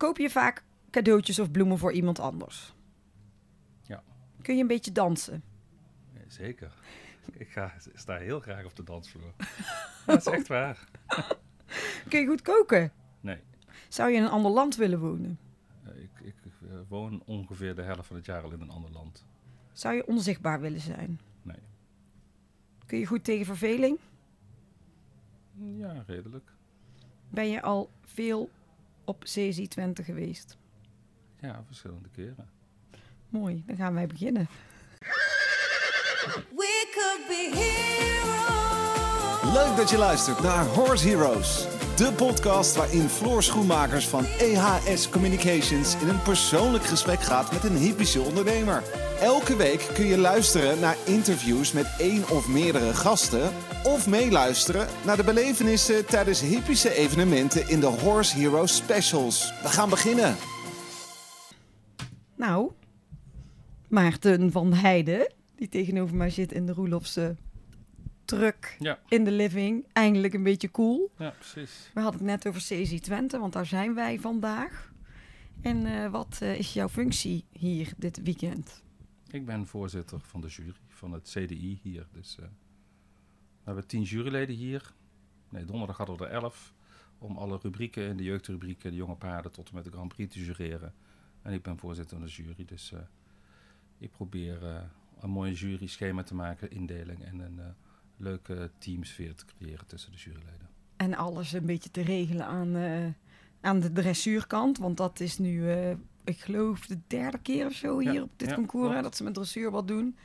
Koop je vaak cadeautjes of bloemen voor iemand anders? Ja. Kun je een beetje dansen? Ja, zeker. Ik ga, sta heel graag op de dansvloer. dat is echt waar. Kun je goed koken? Nee. Zou je in een ander land willen wonen? Ik, ik eh, woon ongeveer de helft van het jaar al in een ander land. Zou je onzichtbaar willen zijn? Nee. Kun je goed tegen verveling? Ja, redelijk. Ben je al veel op CZ Twente geweest? Ja, verschillende keren. Mooi, dan gaan wij beginnen. We could be heroes. Leuk dat je luistert naar Horse Heroes. De podcast waarin Floor Schoenmakers van EHS Communications in een persoonlijk gesprek gaat met een hypische ondernemer. Elke week kun je luisteren naar interviews met één of meerdere gasten. Of meeluisteren naar de belevenissen tijdens hypische evenementen in de Horse Heroes Specials. We gaan beginnen. Nou, Maarten van Heijden, die tegenover mij zit in de Roelofse truck Ja, in de living. Eindelijk een beetje cool. ja precies. We hadden het net over CZ Twente, want daar zijn wij vandaag. En eh, wat eh, is jouw functie hier dit weekend? Ik ben voorzitter van de jury van het CDI hier. Dus eh, we hebben tien juryleden hier. Nee, donderdag hadden we er elf. Om alle rubrieken in de jeugdrubrieken, de jonge paarden tot en met de Grand Prix te jureren. En ik ben voorzitter van de jury. Dus eh, ik probeer eh, een mooie jury schema te maken, indeling en een eh, leuke teamsfeer te creëren tussen de juryleden. En alles een beetje te regelen aan, eh, aan de dressuurkant. Want dat is nu, eh, ik geloof, de derde keer of zo hier Ja, op dit ja, concours. hè, dat ze met dressuur wat doen.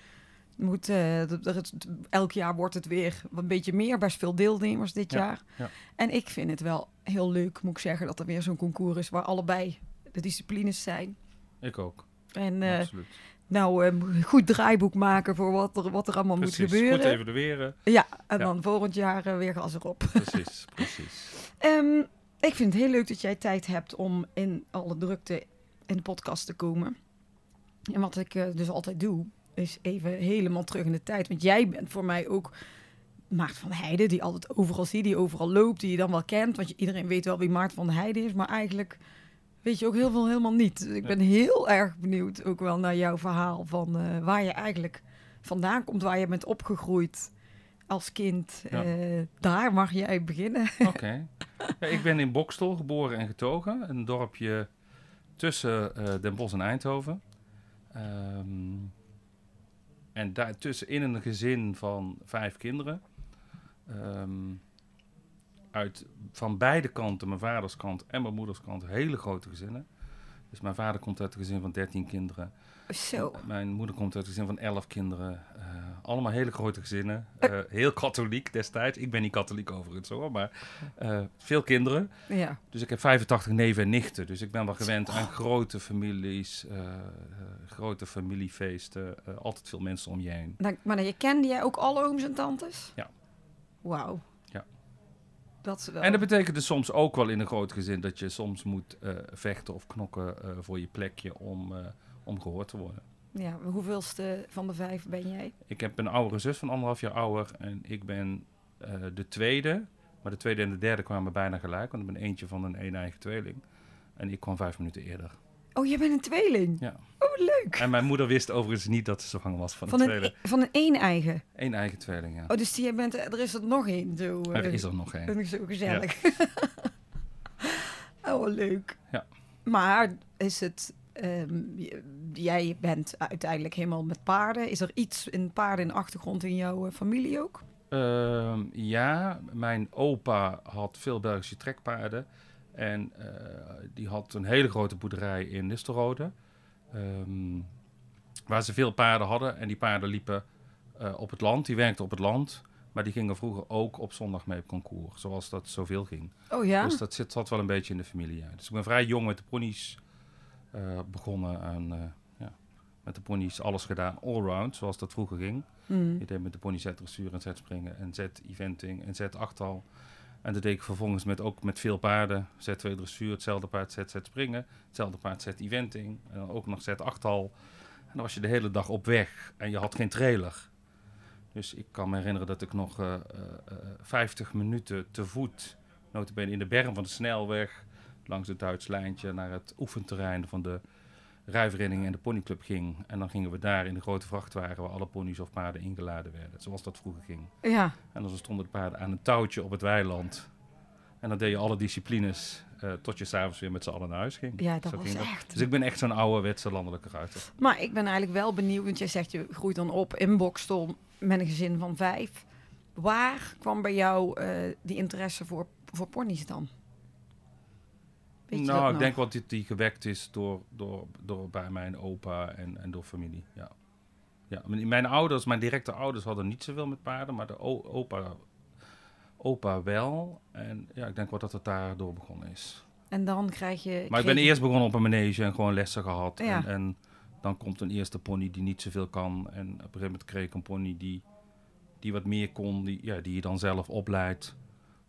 Moet, het- elk jaar wordt het weer een beetje meer. Best veel deelnemers dit Ja, jaar. ja. En ik vind het wel heel leuk, moet ik zeggen, dat er weer zo'n concours is waar allebei de disciplines zijn. Ik ook, En absoluut. Nou, eh, goed draaiboek maken voor wat er, wat er allemaal Precies, moet gebeuren. goed evalueren. Ja, en Ja. dan volgend jaar eh, weer gas erop. Precies, precies. Ehm, ik vind het heel leuk dat jij tijd hebt om in alle drukte in de podcast te komen. En wat ik eh, dus altijd doe, is even helemaal terug in de tijd. Want jij bent voor mij ook Maarten van Heijden, die altijd overal ziet, die overal loopt, die je dan wel kent. Want iedereen weet wel wie Maarten van Heijden is, maar eigenlijk weet je ook heel veel helemaal niet. Dus ik ben heel erg benieuwd ook wel naar jouw verhaal van eh, waar je eigenlijk vandaan komt, waar je bent opgegroeid als kind. Ja. Eh, daar mag jij beginnen. Oké. Ja, ik ben in Bokstel geboren en getogen. Een dorpje tussen eh, Den Bosch en Eindhoven. Ehm, en daartussen in een gezin van vijf kinderen. Ehm, uit, van beide kanten, mijn vaders kant en mijn moeders kant, hele grote gezinnen. Dus mijn vader komt uit een gezin van 13 kinderen. Zo. Mijn moeder komt uit een gezin van 11 kinderen. Eh, allemaal hele grote gezinnen. Eh, heel katholiek destijds. Ik ben niet katholiek overigens hoor, maar eh, veel kinderen. Ja. Dus ik heb 85 neven en nichten. Dus ik ben wel gewend aan grote families, grote familiefeesten. altijd veel mensen om je heen. Maar dan, je kende jij ook alle ooms en tantes? Ja. Wauw. Dat wel... En dat betekent dus soms ook wel in een groot gezin dat je soms moet eh, vechten of knokken eh, voor je plekje om, eh, om gehoord te worden. Ja, hoeveelste van de vijf ben jij? Ik heb een oudere zus van anderhalf jaar ouder en ik ben de tweede. Maar de tweede en de derde kwamen bijna gelijk, want ik ben eentje van een een-eigen tweeling. En ik kwam vijf minuten eerder. Oh, jij bent een tweeling? Ja. Oh, leuk. En mijn moeder wist overigens niet dat ze zwanger was van, Van een een, tweeling. van een één-eigen? Een-eigen tweeling, ja. Oh, dus die, jij bent, er is er nog één. Zo, er eh, is er nog één. Dat is zo gezellig. oh, leuk. Ja. Maar is het... ehm, jij bent uiteindelijk helemaal met paarden. Is er iets in paarden in de achtergrond in jouw eh, familie ook? Ehm, ja, mijn opa had veel Belgische trekpaarden. En eh, die had een hele grote boerderij in Nistelrode. ehm, waar ze veel paarden hadden. En die paarden liepen eh, op het land. Die werkten op het land. Maar die gingen vroeger ook op zondag mee op concours. Zoals dat zoveel ging. Oh ja? Dus dat zit, zat wel een beetje in de familie. Ja. Dus ik ben vrij jong met de ponies eh, begonnen. En ja, met de ponies alles gedaan. Allround, zoals dat vroeger ging. Hmm. Ik deed met de pony Z-dressuur en Z-springen en Z-eventing en Z-achtal. En dat deed ik vervolgens met, ook met veel paarden. Z2 dressuur, hetzelfde paard Z-Z-springen, hetzelfde paard Z-eventing. En dan ook nog Z-achtal. En dan was je de hele dag op weg en je had geen trailer. Dus ik kan me herinneren dat ik nog eh, eh, eh, 50 minuten te voet, notabene in de berm van de snelweg, langs het Duits lijntje naar het oefenterrein van de rijvereniging en de ponyclub ging. En dan gingen we daar in de grote vrachtwagen waar alle ponies of paarden ingeladen werden. Zoals dat vroeger ging. Ja, En dan stonden de paarden aan een touwtje op het weiland. En dan deed je alle disciplines eh, tot je s'avonds weer met z'n allen naar huis ging. ja dat Zo was ging dat. echt. Dus ik ben echt zo'n ouderwetse landelijke ruiter. Maar ik ben eigenlijk wel benieuwd, want jij zegt je groeit dan op in Bokstel met een gezin van vijf. Waar kwam bij jou eh, die interesse voor, voor ponies dan? Weet nou, ik nog? denk wel dat die gewekt is door, door, door bij mijn opa en, en door familie. Ja. Ja, mijn ouders, mijn directe ouders hadden niet zoveel met paarden, maar de opa, opa wel. En ja, ik denk wel dat het daardoor begonnen is. En dan krijg je... Maar ik ben je- eerst begonnen op een manege en gewoon lessen gehad. Ja. En, en dan komt een eerste pony die niet zoveel kan. En op een gegeven moment kreeg ik een pony die, die wat meer kon, die, ja, die je dan zelf opleidt.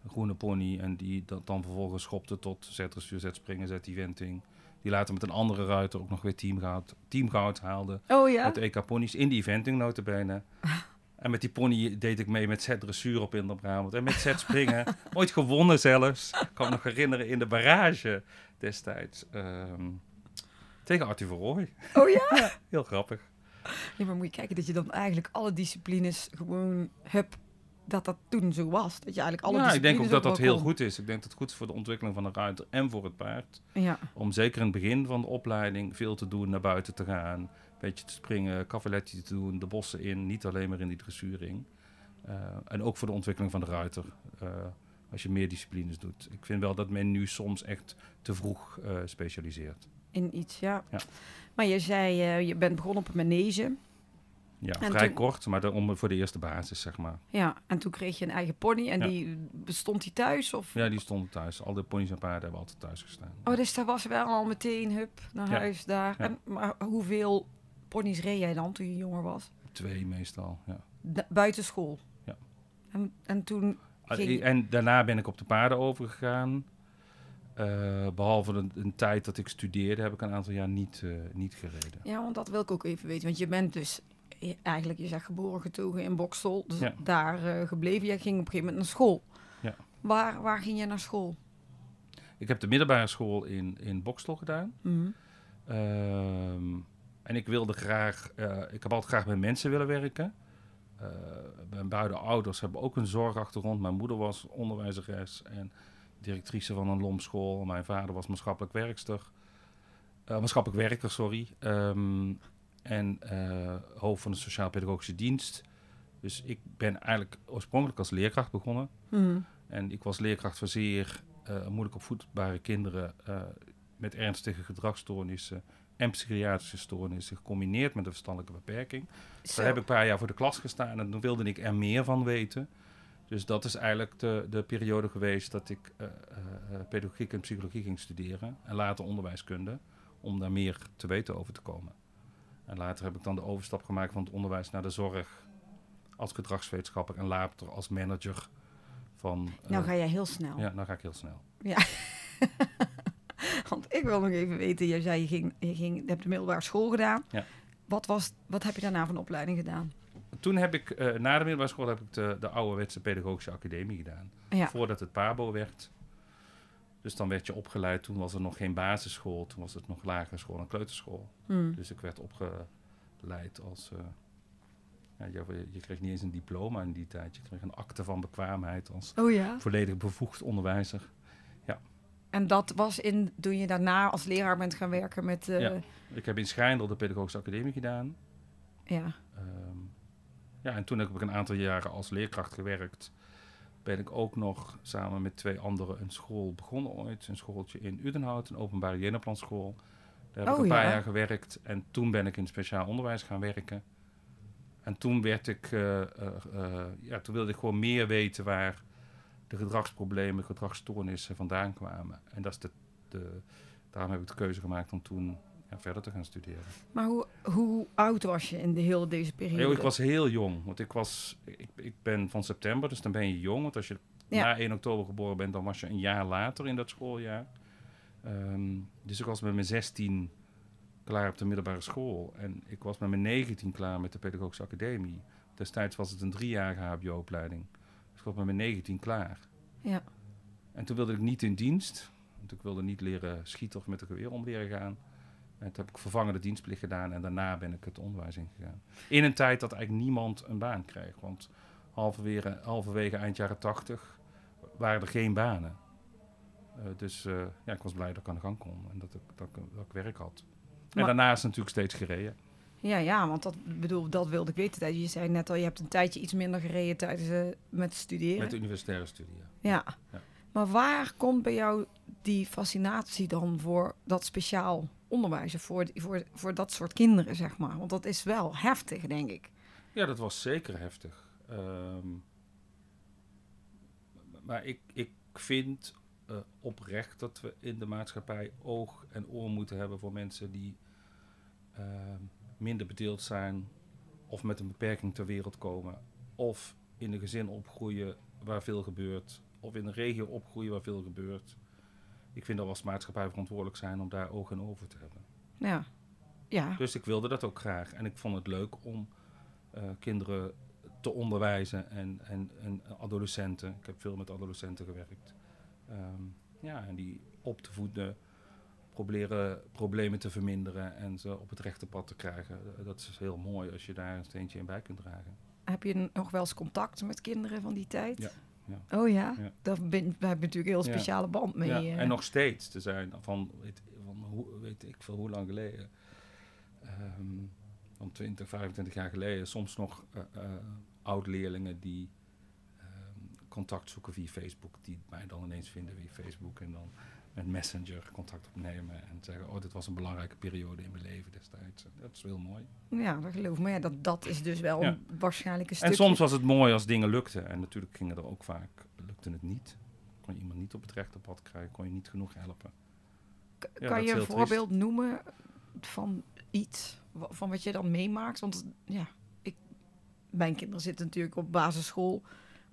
Groene pony en die dat dan vervolgens schopte tot Z-dressuur, Z-springen, Z-eventing. Die later met een andere ruiter ook nog weer teamgoud, teamgoud haalde. Oh ja? De EK ponies in die eventing notabene. En met die pony deed ik mee met Z-dressuur op in de Brabant. En met Z-springen. Ooit gewonnen zelfs. Ik kan me nog herinneren in de barrage destijds. ehm, tegen Arthur Verrooy. Oh ja? Heel grappig. Ja, maar moet je kijken dat je dan eigenlijk alle disciplines gewoon hebt, dat dat toen zo was. Dat je eigenlijk alle ja, ik denk ook dat dat heel kon. goed is. Ik denk dat het goed is voor de ontwikkeling van de ruiter en voor het paard. Ja, Om zeker in het begin van de opleiding veel te doen, naar buiten te gaan. Een beetje te springen, cavaletti te doen, de bossen in. Niet alleen maar in die dressuring. Eh, en ook voor de ontwikkeling van de ruiter. eh, als je meer disciplines doet. Ik vind wel dat men nu soms echt te vroeg eh, specialiseert. in iets, ja. Ja. Maar je zei, je bent begonnen op een manege. Ja, En vrij toen- kort, maar om, voor de eerste basis, zeg maar. Ja, en toen kreeg je een eigen pony. En Ja. die bestond die thuis? Of? Ja, die stonden thuis. Al de ponies en paarden hebben altijd thuis gestaan. Oh, dus daar was wel al meteen, hup, naar Ja. huis daar. Ja. En, maar hoeveel ponies reed jij dan toen je jonger was? Twee meestal, ja. Da- buiten school? Ja. En, en toen ging... En daarna ben ik op de paarden overgegaan. Eh, behalve een, een tijd dat ik studeerde, heb ik een aantal jaar niet, eh, niet gereden. Ja, want dat wil ik ook even weten. Want je bent dus eigenlijk, je zegt geboren getogen in Boksel. Dus Ja. daar eh, gebleven. Jij ging op een gegeven moment naar school. Ja. Waar, waar ging je naar school? Ik heb de middelbare school in, in Bokstel gedaan. Mhm. Ehm, en ik wilde graag, eh, ik heb altijd graag met mensen willen werken. Eh, mijn beide ouders hebben ook een zorgachtergrond. Mijn moeder was onderwijzeres en directrice van een lomschool. Mijn vader was maatschappelijk werkster. maatschappelijk werker, sorry. Ehm, en eh, hoofd van de sociaal-pedagogische dienst. Dus ik ben eigenlijk oorspronkelijk als leerkracht begonnen. Mhm. En ik was leerkracht voor zeer eh, moeilijk opvoedbare kinderen eh, met ernstige gedragsstoornissen en psychiatrische stoornissen, gecombineerd met een verstandelijke beperking. Zo. Daar heb ik een paar jaar voor de klas gestaan en toen wilde ik er meer van weten. Dus dat is eigenlijk de, de periode geweest dat ik pedagogiek en psychologie ging studeren en later onderwijskunde, om daar meer te weten over te komen. En later heb ik dan de overstap gemaakt van het onderwijs naar de zorg als gedragswetenschapper en later als manager van... Nou eh, ga jij heel snel. ja, nou ga ik heel snel. Want ik wil nog even weten, je zei je, ging, je, ging, je hebt de middelbare school gedaan. Ja. Wat, was, wat heb je daarna een opleiding gedaan? Toen heb ik, eh, na de middelbare school, heb ik de, de ouderwetse pedagogische academie gedaan. Ja. Voordat het PABO werd. Dus dan werd je opgeleid. Toen was er nog geen basisschool. Toen was het nog lagere school en kleuterschool. Hmm. Dus ik werd opgeleid als... eh, ja, je, je kreeg niet eens een diploma in die tijd. Je kreeg een akte van bekwaamheid als Oh ja. volledig bevoegd onderwijzer. En dat was in, toen je daarna als leraar bent gaan werken met... Ja. ja. Ik heb in Schijndel de pedagogische academie gedaan. Ja. Ehm, ja, en toen heb ik een aantal jaren als leerkracht gewerkt. Ben ik ook nog samen met twee anderen een school begonnen ooit. Een schooltje in Udenhout, een openbare Jeneplanschool. Daar heb Oh, ik een paar ja. jaar gewerkt. En toen ben ik in speciaal onderwijs gaan werken. En toen werd ik, eh, eh, eh, ja, toen wilde ik gewoon meer weten waar de gedragsproblemen, gedragsstoornissen vandaan kwamen. En dat is de, de, daarom heb ik de keuze gemaakt om toen verder te gaan studeren. Maar hoe, hoe oud was je in de hele deze periode? Ik was heel jong, want ik, was, ik, ik ben van september, dus dan ben je jong. Want als je Ja. na 1 oktober geboren bent, dan was je een jaar later in dat schooljaar. Ehm, dus ik was met mijn 16 klaar op de middelbare school. En ik was met mijn 19 klaar met de pedagogische academie. Destijds was het een driejarige hbo-opleiding. Dus ik was met mijn 19 klaar. Ja. En toen wilde ik niet in dienst. Want ik wilde niet leren schieten of met een geweer om leren gaan. En toen heb ik vervangende dienstplicht gedaan en daarna ben ik het onderwijs ingegaan. In een tijd dat eigenlijk niemand een baan kreeg. Want halverwege, halverwege eind jaren tachtig waren er geen banen. Eh, dus eh, ja, ik was blij dat ik aan de gang kon en dat ik, dat ik, dat ik werk had. En daarna is het natuurlijk steeds gereden. Ja, ja, want dat, bedoel, dat wilde ik weten. Je zei net al, je hebt een tijdje iets minder gereden tijdens eh, met studeren. Met de universitaire studie. ja. Ja. Ja. Maar waar komt bij jou die fascinatie dan voor dat speciaal onderwijs? Voor, voor, voor dat soort kinderen, zeg maar? Want dat is wel heftig, denk ik. Ja, dat was zeker heftig. Ehm, maar ik, ik vind eh, oprecht dat we in de maatschappij oog en oor moeten hebben voor mensen die ehm, minder bedeeld zijn of met een beperking ter wereld komen of in een gezin opgroeien waar veel gebeurt of in een regio opgroeien waar veel gebeurt. Ik vind dat we als maatschappij verantwoordelijk zijn om daar oog en oor voor te hebben. Ja. Ja. Dus ik wilde dat ook graag. En ik vond het leuk om eh, kinderen te onderwijzen en, en, en adolescenten. Ik heb veel met adolescenten gewerkt. Ehm, ja, en die op te voeden, proberen problemen te verminderen en ze op het rechte pad te krijgen. Eh, Dat is heel mooi als je daar een steentje in bij kunt dragen. Heb je nog wel eens contact met kinderen van die tijd? Ja, Oh ja? Ja. Daar ben, daar heb je natuurlijk een heel Ja. speciale band mee. ja, eh. en nog steeds te zijn van, weet, van hoe, weet ik veel hoe lang geleden. Ehm, van 20, 25 jaar geleden. Soms nog eh, eh, oud-leerlingen die ehm, contact zoeken via Facebook. Die mij dan ineens vinden via Facebook. En dan met Messenger contact opnemen. En zeggen, oh, dit was een belangrijke periode in mijn leven destijds. En Dat is heel mooi. Ja, dat geloof ik. Maar ja, dat, dat is dus wel Ja. waarschijnlijk een En stukje... soms was het mooi als dingen lukten. En natuurlijk gingen er ook vaak, lukte het niet. Kon je iemand niet op het rechte pad krijgen. Kon je niet genoeg helpen. K- Ja, kan je een voorbeeld noemen van iets van wat je dan meemaakt? Want ja, ik, mijn kinderen zitten natuurlijk op basisschool,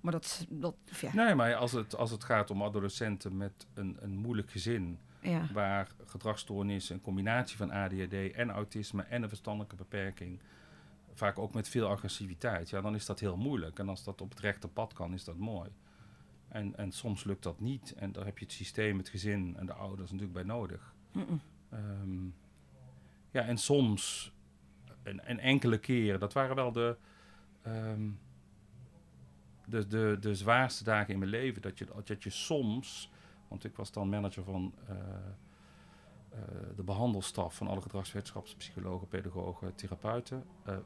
maar dat, dat ja, Nee, maar als het, als het gaat om adolescenten met een, een moeilijk gezin, ja, waar gedragsstoornis, een combinatie van ADHD en autisme en een verstandelijke beperking, vaak ook met veel agressiviteit, ja, dan is dat heel moeilijk. En als dat op het rechte pad kan, is dat mooi. En, en soms lukt dat niet. En daar heb je het systeem, het gezin en de ouders natuurlijk bij nodig. Ehm, ja, en soms, een, een enkele keer, dat waren wel de, ehm, de, de, de zwaarste dagen in mijn leven. Dat je, dat je soms, want ik was dan manager van eh, eh, de behandelstaf van alle gedragswetenschappers, psychologen, pedagogen, therapeuten, eh,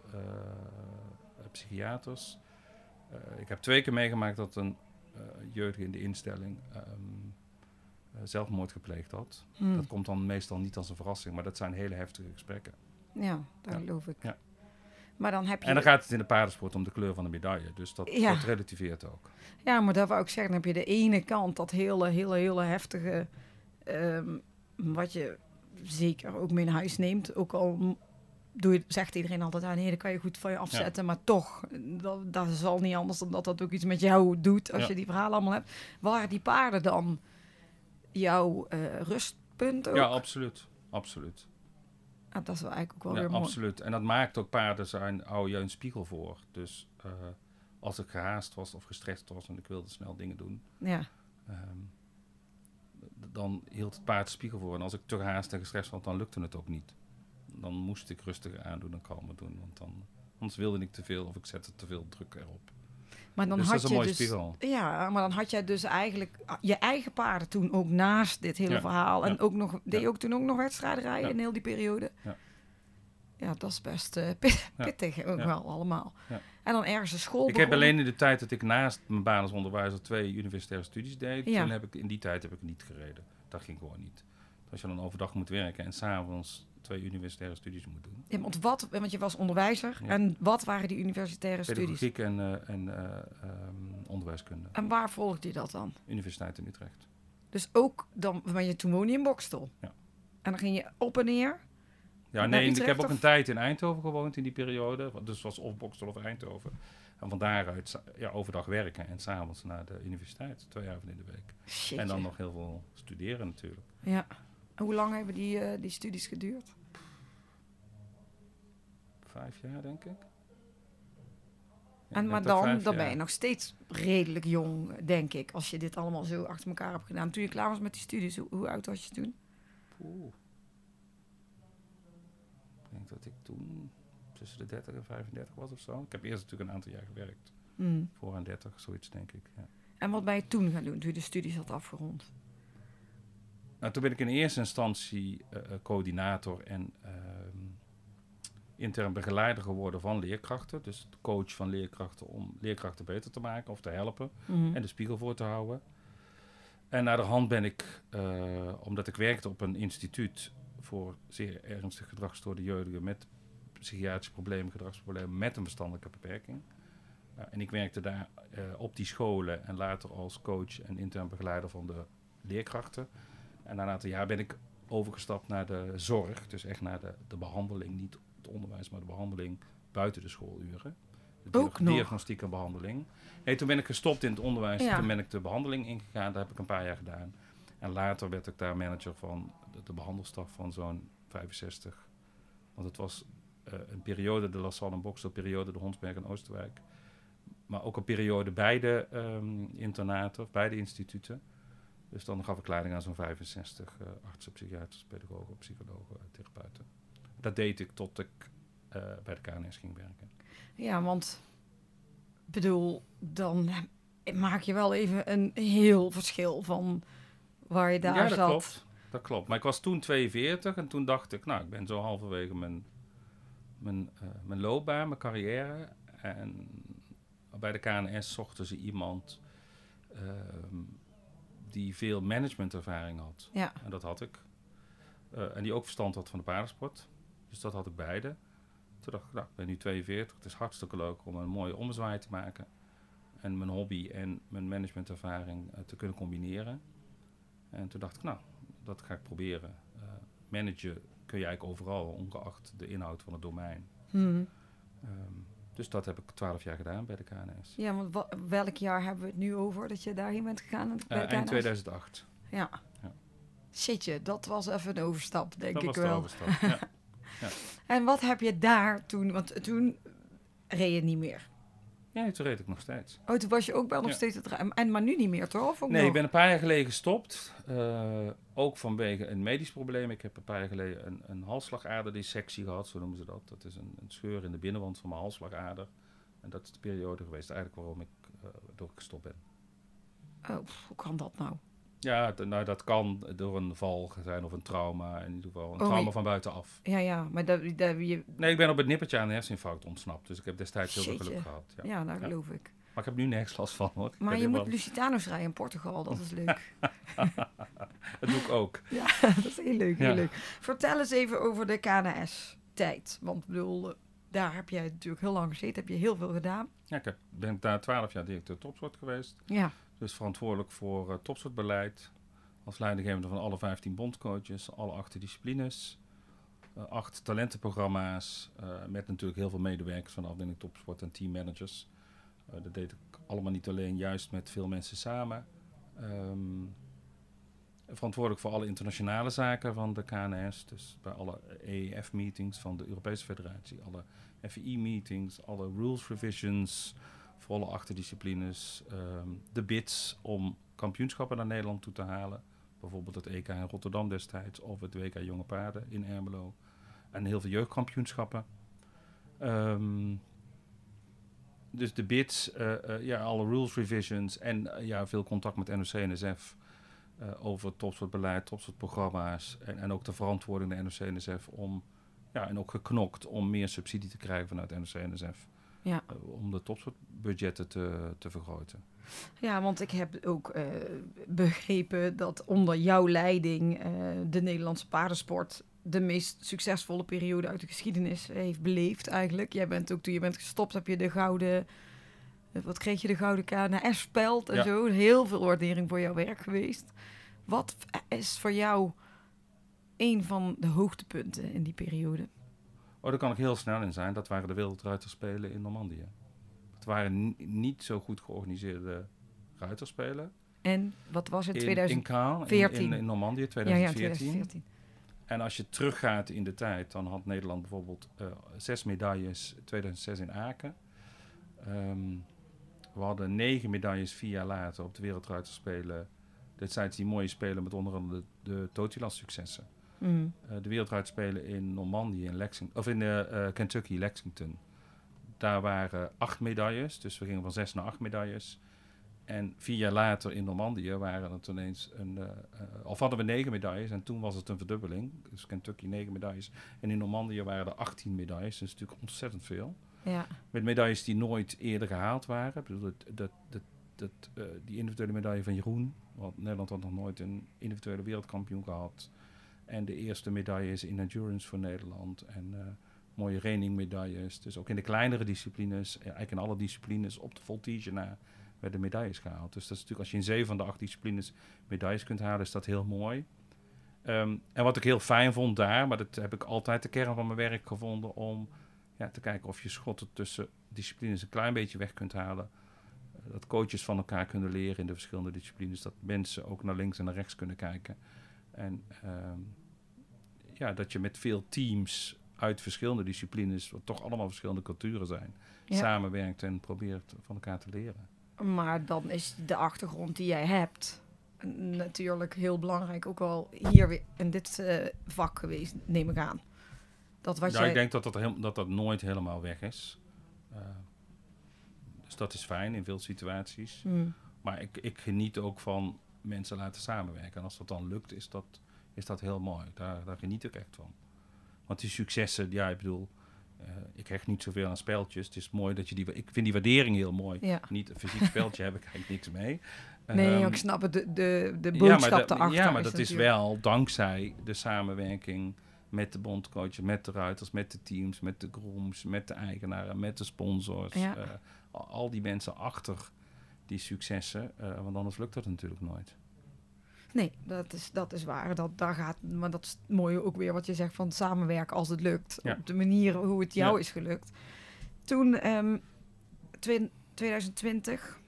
psychiaters. Ik heb twee keer meegemaakt dat een jeugdige in de instelling eh, zelfmoord gepleegd had. Hm. Dat komt dan meestal niet als een verrassing, maar dat zijn hele heftige gesprekken. ja, dat Ja. geloof ik. Ja. Maar dan heb je, En dan gaat het in de paardensport om de kleur van de medaille. Dus dat, Ja. dat relativeert ook. ja, maar daar wou ik zeggen, dan heb je de ene kant dat hele, hele, hele heftige, ehm, wat je zeker ook mee naar huis neemt, ook al doe je, zegt iedereen altijd, ah, nee, dat kan je goed van je afzetten, maar toch, dat, dat is al niet anders dan dat dat ook iets met jou doet als Ja. je die verhalen allemaal hebt. Waren die paarden dan jouw eh, rustpunt ook? Ja, absoluut. Absoluut. Ah, dat is wel eigenlijk ook wel Ja, weer mooi. absoluut. En dat maakt ook paarden zijn, hou je een spiegel voor. Dus eh, als ik gehaast was of gestrest was en ik wilde snel dingen doen, Ja, ehm, dan hield het paard de spiegel voor. En als ik te gehaast en gestrest was, dan lukte het ook niet. Dan moest ik rustiger aandoen en kalmer doen. Want dan, anders wilde ik te veel of ik zette te veel druk erop. Maar dan dus had dat is een je mooie dus... spiegel. Ja, maar dan had jij dus eigenlijk ah, je eigen paarden toen ook naast dit hele Ja, verhaal. En ja. ook nog, deed je ook toen ook nog wedstrijden rijden in heel die periode? Ja. Ja, dat is best eh, pit- pittig ook wel allemaal. Ja. En dan ergens een school Ik heb alleen in de tijd dat ik naast mijn baan als onderwijzer twee universitaire studies deed. Ja. Toen heb ik, in die tijd heb ik niet gereden. Dat ging gewoon niet. Als je dan overdag moet werken en s'avonds twee universitaire studies moet doen. Ja, want, wat, want je was onderwijzer. Ja. En wat waren die universitaire studies? Pedagogiek en, eh, en eh, ehm, onderwijskunde. En waar volgde je dat dan? Universiteit in Utrecht. Dus ook dan, want je toen woonde je in Bokstel. Ja. En dan ging je op en neer. Ja, nee, ik heb ook een tijd in Eindhoven gewoond in die periode. Dus het was of Bokstel of Eindhoven. En van daaruit ja, overdag werken en s'avonds naar de universiteit. Twee avonden in de week. Shit. En dan nog heel veel studeren natuurlijk. Ja. En hoe lang hebben die, eh, die studies geduurd? Vijf jaar, denk ik. En, maar dan, vijf dan ben je nog steeds redelijk jong, denk ik. Als je dit allemaal zo achter elkaar hebt gedaan. Toen je klaar was met die studies, hoe, hoe oud was je toen? Oeh. Ik denk dat ik toen tussen de 30 en 35 was of zo. Ik heb eerst natuurlijk een aantal jaar gewerkt. Hmm. Voor aan 30, zoiets denk ik. Ja. En wat ben je toen gaan doen, toen je de studies had afgerond? Nou, toen ben ik in eerste instantie eh, eh, coördinator en ehm, intern begeleider geworden van leerkrachten. Dus coach van leerkrachten om leerkrachten beter te maken of te helpen. Mhm. en de spiegel voor te houden. En naar de hand ben ik, eh, omdat ik werkte op een instituut voor zeer ernstig gedragsstoorde jeugdigen met psychiatrische problemen, gedragsproblemen met een verstandelijke beperking. Uh, en ik werkte daar eh, op die scholen en later als coach en intern begeleider van de leerkrachten. En na een aantal jaar ben ik overgestapt naar de zorg, dus echt naar de, de behandeling, niet het onderwijs, maar de behandeling buiten de schooluren. De Ook nog? diagnostiek en behandeling. Nee, toen ben ik gestopt in het onderwijs. Ja. Toen ben ik de behandeling ingegaan. Dat heb ik een paar jaar gedaan. En later werd ik daar manager van de, de behandelstaf van zo'n 65. Want het was eh, een periode, de Lassalle en Boksel periode, de Hondsberg en Oosterwijk. Maar ook een periode bij de ehm, internaten, of bij de instituten. Dus dan gaf ik leiding aan zo'n 65 eh, artsen, psychiaters, pedagogen, psychologen, therapeuten. Dat deed ik tot ik eh, bij de KNS ging werken. Ja, want ik bedoel, dan maak je wel even een heel verschil van waar je daar ja, dat zat. klopt. Dat klopt. Maar ik was toen 42 en toen dacht ik, nou, ik ben zo halverwege mijn, mijn, eh, mijn loopbaan, mijn carrière. En bij de KNS zochten ze iemand ehm, die veel managementervaring had. Ja, En dat had ik. Eh, en die ook verstand had van de paardensport. Dus dat had ik beide. Toen dacht ik, nou, ik ben nu 42. Het is hartstikke leuk om een mooie ommezwaai te maken. En mijn hobby en mijn managementervaring eh, te kunnen combineren. En toen dacht ik, nou, dat ga ik proberen. Eh managen kun je eigenlijk overal, ongeacht de inhoud van het domein. Hm. Ehm, dus dat heb ik 12 jaar gedaan bij de KNS. ja want wa- welk jaar hebben we het nu over dat je daarheen bent gegaan? bij de Eh, eind KNS? 2008. Ja. Ja. Shitje, dat was even een overstap, denk dat ik was de wel. overstap. Ja. En wat heb je daar toen, want toen reed je niet meer. ja, toen reed ik nog steeds. Oh, toen was je ook wel nog Ja. steeds het. En maar nu niet meer, toch? Of ook Nee, nog? ik ben een paar jaar geleden gestopt. eh, ook vanwege een medisch probleem. Ik heb een paar jaar geleden een, een halsslagaderdissectie gehad, zo noemen ze dat. Dat is een, een scheur in de binnenwand van mijn halsslagader. En dat is de periode geweest eigenlijk waarom ik, eh door gestopt ben. Oh, hoe kan dat nou? Ja, nou, dat kan door een val zijn of een trauma. In ieder geval een Oh, trauma je- van buitenaf. Ja, ja, maar dat, dat, je, Nee, ik ben op het nippertje aan een herseninfarct ontsnapt. Dus ik heb destijds heel veel geluk gehad. Ja. ja, dat Ja. geloof ik. Maar ik heb nu nergens last van hoor. Maar je moet Lusitanos rijden in Portugal, dat is leuk. Dat doe ik ook. ja, dat is heel leuk, heel Ja. leuk. Vertel eens even over de KNS-tijd. Want ik bedoel, eh, daar heb jij natuurlijk heel lang gezeten, heb je heel veel gedaan. Ja, ik heb, ben daar 12 jaar directeur topsport geweest. Ja, Dus verantwoordelijk voor eh, topsportbeleid. Als leidinggevende van alle 15 bondcoaches, alle acht disciplines. eh, acht talentenprogramma's. eh, met natuurlijk heel veel medewerkers van de afdeling topsport en teammanagers. Dat deed ik allemaal niet alleen, juist met veel mensen samen. Ehm, verantwoordelijk voor alle internationale zaken van de KNS. Dus bij alle EEF-meetings van de Europese Federatie. Alle FI-meetings, alle rules revisions voor alle achterdisciplines. ehm de bids om kampioenschappen naar Nederland toe te halen. Bijvoorbeeld het EK in Rotterdam destijds of het WK Jonge Paarden in Ermelo. En heel veel jeugdkampioenschappen. Ehm, dus de bids, eh, eh, ja, alle rules revisions en eh, ja, veel contact met NOC en NSF over topsportbeleid, topsportprogramma's en, en ook de verantwoording de NOC en NSF om, ja, en ook geknokt om meer subsidie te krijgen vanuit NOC en NSF. Ja. eh, om de topsportbudgetten te, te vergroten. ja want ik heb ook eh, begrepen dat onder jouw leiding eh, de Nederlandse paardensport de meest succesvolle periode uit de geschiedenis heeft beleefd eigenlijk. Jij bent ook toen je bent gestopt, heb je de gouden, wat kreeg je de gouden KNS-speld en Ja. zo. Heel veel waardering voor jouw werk geweest. Wat is voor jou een van de hoogtepunten in die periode? Oh, daar kan ik heel snel in zijn. Dat waren de Wereldruiterspelen in Normandië. Het waren ni- niet zo goed georganiseerde ruiterspelen. En wat was het, In, 2000? in in, 14. in, in Normandië, ja, ja, 2014. 2014. En als je teruggaat in de tijd, dan had Nederland bijvoorbeeld eh, zes medailles 2006 in Aken. Ehm, we hadden negen medailles vier jaar later op de Wereldruiterspelen. Destijds die mooie spelen met onder andere de, de Totilas successen. Mm. Eh, de Wereldruiterspelen in Normandië, in Lexington, of in eh, Kentucky, Lexington. Daar waren acht medailles, dus we gingen van zes naar acht medailles. En vier jaar later in Normandië waren het ineens een. of hadden we negen medailles en toen was het een verdubbeling. Dus Kentucky negen medailles. En in Normandië waren er 18 medailles, dus natuurlijk ontzettend veel. Ja. Met medailles die nooit eerder gehaald waren. Ik bedoel, dat, dat, dat, dat, die individuele medaille van Jeroen. Want Nederland had nog nooit een individuele wereldkampioen gehad. En de eerste medailles in endurance voor Nederland. En eh, mooie reining-medailles. Dus ook in de kleinere disciplines, eh, eigenlijk in alle disciplines, op de voltige na werden medailles gehaald. Dus dat is natuurlijk, als je in zeven van de acht disciplines medailles kunt halen, is dat heel mooi. Ehm, en wat ik heel fijn vond daar, maar dat heb ik altijd de kern van mijn werk gevonden, om ja, te kijken of je schotten tussen disciplines een klein beetje weg kunt halen. Eh, Dat coaches van elkaar kunnen leren in de verschillende disciplines. Dat mensen ook naar links en naar rechts kunnen kijken. En ehm, ja, dat je met veel teams uit verschillende disciplines, wat toch allemaal verschillende culturen zijn, Ja. samenwerkt en probeert van elkaar te leren. Maar dan is de achtergrond die jij hebt natuurlijk heel belangrijk. Ook wel hier weer in dit eh, vak geweest, neem ik aan. Dat wat ja, jij... ik denk dat dat, heel, dat dat nooit helemaal weg is. Eh, dus dat is fijn in veel situaties. Hmm. Maar ik, ik geniet ook van mensen laten samenwerken. En als dat dan lukt, is dat, is dat heel mooi. Daar, daar geniet ik echt van. Want die successen, ja, ik bedoel, eh, ik hecht niet zoveel aan speltjes. Het is mooi dat je die, ik vind die waardering heel mooi. Ja. Niet een fysiek speltje heb ik eigenlijk niks mee. Nee, Ehm, ik snap het. De, de, de ja, boodschap maar, dat- erachter ja, maar dat is wel dankzij de samenwerking met de bondcoaches, met de ruiters, met de teams, met de grooms, met de eigenaren, met de sponsors. Ja. eh, al die mensen achter die successen, eh, want anders lukt dat natuurlijk nooit. Nee, dat is, dat is waar. Dat, daar gaat, maar dat is het mooie ook weer wat je zegt van samenwerken als het lukt. Ja. Op de manier hoe het jou Ja. is gelukt. Toen, ehm, twin- 2020,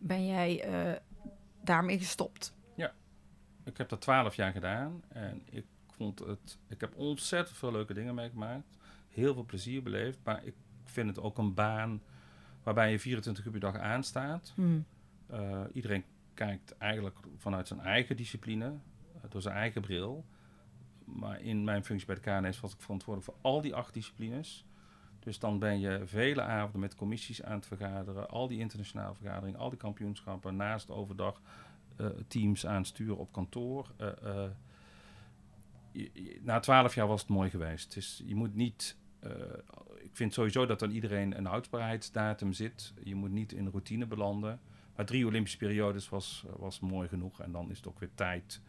ben jij eh, daarmee gestopt. Ik heb dat twaalf jaar gedaan en ik vond het, ik heb ontzettend veel leuke dingen meegemaakt, heel veel plezier beleefd, maar ik vind het ook een baan waarbij je 24 uur per dag aanstaat. Hmm. Eh, iedereen kijkt eigenlijk vanuit zijn eigen discipline, eh, door zijn eigen bril. Maar in mijn functie bij de KNS was ik verantwoordelijk voor al die acht disciplines. Dus dan ben je vele avonden met commissies aan het vergaderen, al die internationale vergaderingen, al die kampioenschappen, naast overdag eh, teams aansturen op kantoor. Eh, eh, je- je- na twaalf jaar was het mooi geweest. Dus je moet niet. Eh, ik vind sowieso dat aan iedereen een houdbaarheidsdatum zit. Je moet niet in routine belanden. Maar drie Olympische periodes was, was mooi genoeg. En dan is het ook weer tijd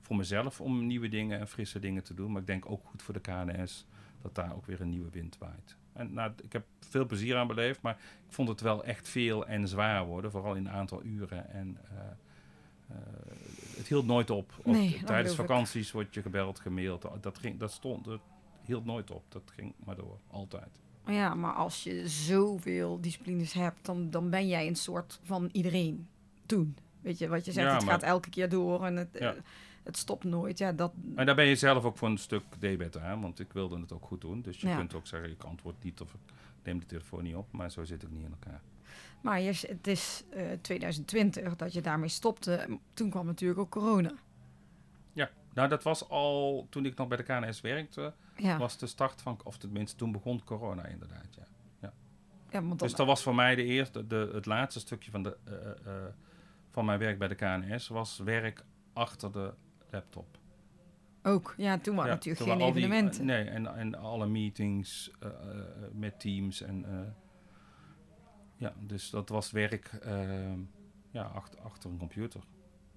voor mezelf om nieuwe dingen en frisse dingen te doen. Maar ik denk ook goed voor de KNS dat daar ook weer een nieuwe wind waait. En nou, ik heb veel plezier aan beleefd, maar ik vond het wel echt veel en zwaar worden. Vooral in een aantal uren. En eh, eh, het hield nooit op. Nee, tijdens vakanties word je gebeld, gemaild. Dat, ging, dat stond, hield nooit op. Dat ging maar door, altijd. Ja, maar als je zoveel disciplines hebt, dan, dan ben jij een soort van iedereen toen. Weet je, wat je zegt, Ja, het maar- gaat elke keer door en het, Ja. eh, het stopt nooit. Ja, dat, Maar daar ben je zelf ook voor een stuk debet aan, want ik wilde het ook goed doen. Dus je Ja. kunt ook zeggen, ik antwoord niet of ik neem de telefoon niet op. Maar zo zit ik niet in elkaar. maar je, het is eh, 2020 dat je daarmee stopte. Toen kwam natuurlijk ook corona. Nou dat was al, toen ik nog bij de KNS werkte, Ja, was de start van, of tenminste toen begon corona inderdaad, ja. ja want dan, Dus dat was voor mij de eerste, de, het laatste stukje van, de, eh, eh, van mijn werk bij de KNS, was werk achter de laptop. ook. Ja, toen waren Ja, natuurlijk toen geen waren al die- evenementen. nee, en, en alle meetings eh, eh, met teams. En, eh, ja, dus dat was werk eh, ja, achter, achter een computer.